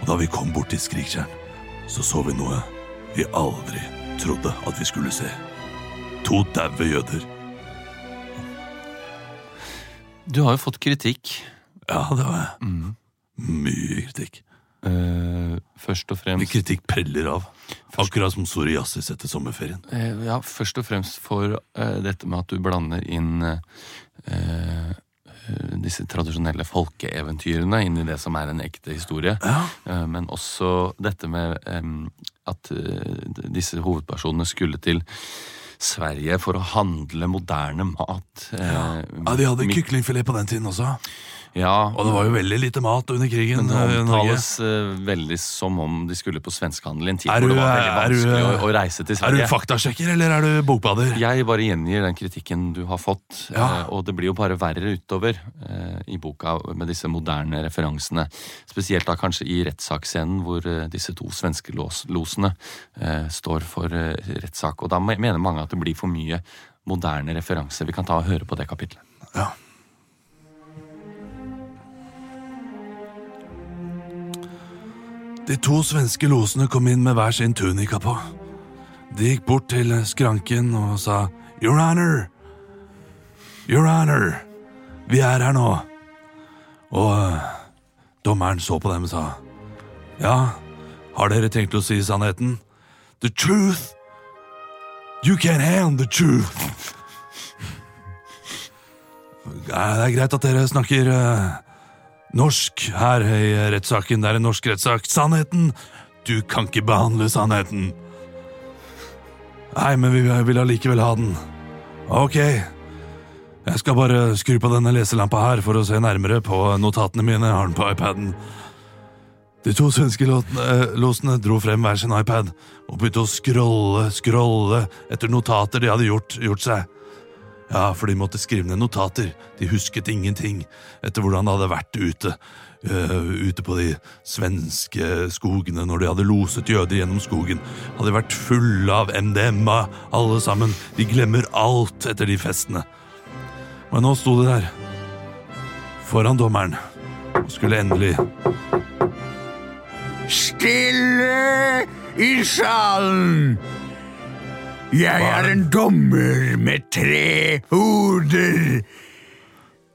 Og da vi kom bort til Skriktjern, så så vi noe vi aldri trodde at vi skulle se. To daue jøder. Du har jo fått kritikk. Ja, det har jeg. Mye kritikk. eh, først og fremst kritikk preller av. Akkurat som psoriasis etter sommerferien. Eh, Ja, først og fremst for eh, dette med at du blander inn eh, eh, disse tradisjonelle folkeeventyrene inn i det som er en ekte historie. Ja. Eh, men også dette med at disse hovedpersonene skulle til Sverige for å handle moderne mat. Eh, ja, de hadde kyklingfilet på den tiden også. Ja, Og det var jo veldig lite mat under krigen. det eh, omtales uh, veldig som om de skulle på svenskehandel i en tid Er hvor det var veldig er du- vanskelig å, å reise til Sverige. Er du faktasjekker, eller er du bokbader? Jeg bare gjengir den kritikken du har fått, Ja. Uh, og det blir jo bare verre utover uh, i boka med disse moderne referansene. Spesielt da kanskje i rettssaksscenen hvor disse to svenske los losene står for rettssak. Og da mener mange at det blir for mye moderne referanse. Vi kan ta og høre på det kapitlet. Ja. De to svenske losene kom inn med hver sin tunika på. De gikk bort til skranken og sa Your Honor! Your Honor! Vi er her nå. Og øh, dommeren så på dem og sa Ja, har dere tenkt å si sannheten? The truth! You can't handle the truth! Det er greit at dere snakker eh, norsk her i rettssaken. Det er en norsk rettssak. Sannheten! Du kan ikke behandle sannheten. Nei, men vi vil allikevel ha den. Ok. Jeg skal bare skru på denne leselampa her for å se nærmere på notatene mine. Jeg har den på iPaden. De to svenske låtene- eh, losene dro frem hver sin iPad og begynte å scrolle, scrolle etter notater de hadde gjort, gjort seg. Ja, for de måtte skrive ned notater. De husket ingenting etter hvordan det hadde vært ute. Uh, ute på de svenske skogene når de hadde loset jøder gjennom skogen. Hadde vært fulle av MDMA, alle sammen. De glemmer alt etter de festene. Men nå sto de der, foran dommeren, og skulle endelig Stille i salen! Jeg er en dommer med tre hoder.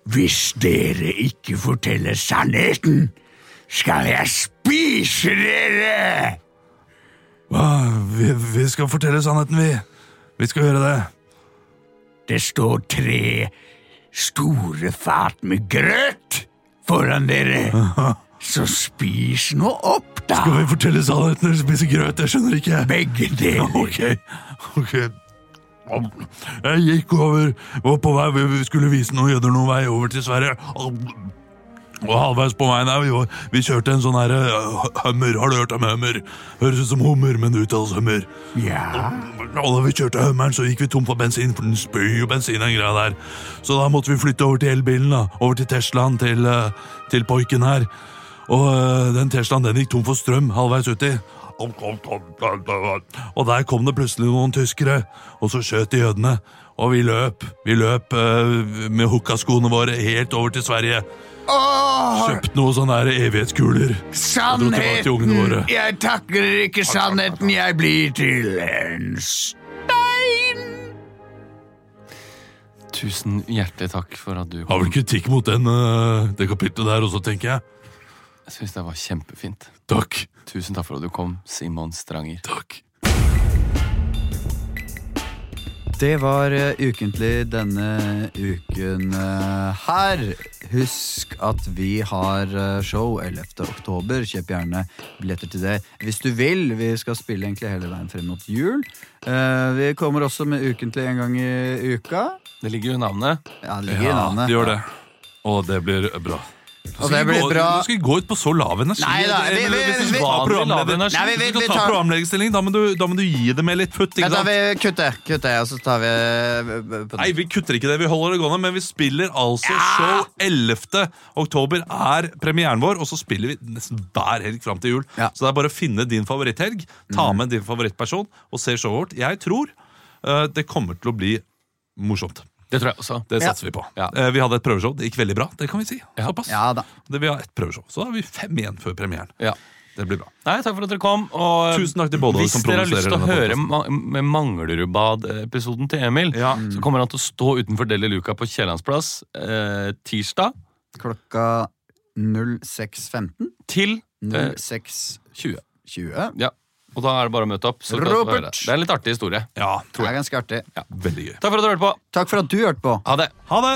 Hvis dere ikke forteller sannheten, skal jeg spise dere! Hva? Vi, vi skal fortelle sannheten, vi. Vi skal gjøre det. Det står tre store fat med grøt foran dere. Så spis nå opp, da. Skal vi fortelle sannheten eller spise grøt? Jeg skjønner ikke. Begge deler. Ok, ok. Jeg gikk over, var på vei, vi skulle vise noen jøder noen vei over til Sverige. Og halvveis på veien her, vi, var, vi kjørte en sånn her uh, hummer. Har du hørt om hummer? Høres ut som hummer, men uttales hummer. Ja. Og da vi kjørte hummeren, så gikk vi tom for bensin, for den spyr jo bensin den greia der. Så da måtte vi flytte over til elbilen, da. Over til Teslaen, til, uh, til poiken her. Og uh, den Teslaen den gikk tom for strøm halvveis uti. Og der kom det plutselig noen tyskere, og så skjøt de jødene. Og vi løp. Vi løp uh, med hukkaskoene våre helt over til Sverige. Oh, Kjøpt noen sånne evighetskuler. sannheten. Jeg takker ikke sannheten. Jeg blir til en stein. Tusen hjertelig takk for at du kom. Har vel kritikk mot den, uh, det kapitlet der også, tenker jeg. Jeg syns det var kjempefint. Takk. Tusen takk for at du kom, Simon Stranger. Takk. Det var eh, ukentlig denne uken eh, her. Husk at vi har eh, show 11. oktober. Kjøp gjerne billetter til det hvis du vil. Vi skal spille egentlig hele veien frem mot jul. Eh, vi kommer også med ukentlig en gang i uka. Det ligger jo i navnet. Ja, det ligger i Ja, navnet. det gjør det. Og det blir bra. Og det blir bra. Du skal ikke gå ut på så lav energi. Nei da, vi- vi- vi- skal vi- vi- vi tar- programlederstilling, da må, du, da må du gi det med litt putt. Ikke sant? vi kutter, kutter, og så tar vi eh, Nei, vi kutter ikke det, vi holder det gående, men vi spiller altså show 11. oktober er premieren vår, og så spiller vi nesten hver helg fram til jul. Ja. Så det er bare å finne din favoritthelg, ta med din favorittperson og se showet vårt. Jeg tror eh, det kommer til å bli morsomt. Det tror jeg også. Det Ja. satser vi på. Ja. Eh, vi hadde et prøveshow, det gikk veldig bra. Det kan vi si. Såpass. Ja da. Det, vi har ett prøveshow, så da har vi fem igjen før premieren. Ja. Det blir bra. Nei, Takk for at dere kom. Og Tusen takk til både Hvis som dere har lyst til å produserer høre denne ma med Manglerudbad-episoden til Emil, Ja. så kommer han til å stå utenfor Deli Luca på Kiellandsplass eh, tirsdag Klokka 06.15. til eh, 06.20. 20. Ja. Og da er det bare å møte opp. Så Robert. det. det er en litt artig historie. Ja, Det er ganske artig. Ja, veldig gøy. Takk for at du hørte på. Takk for at du hørte på. Ha det. Ha det!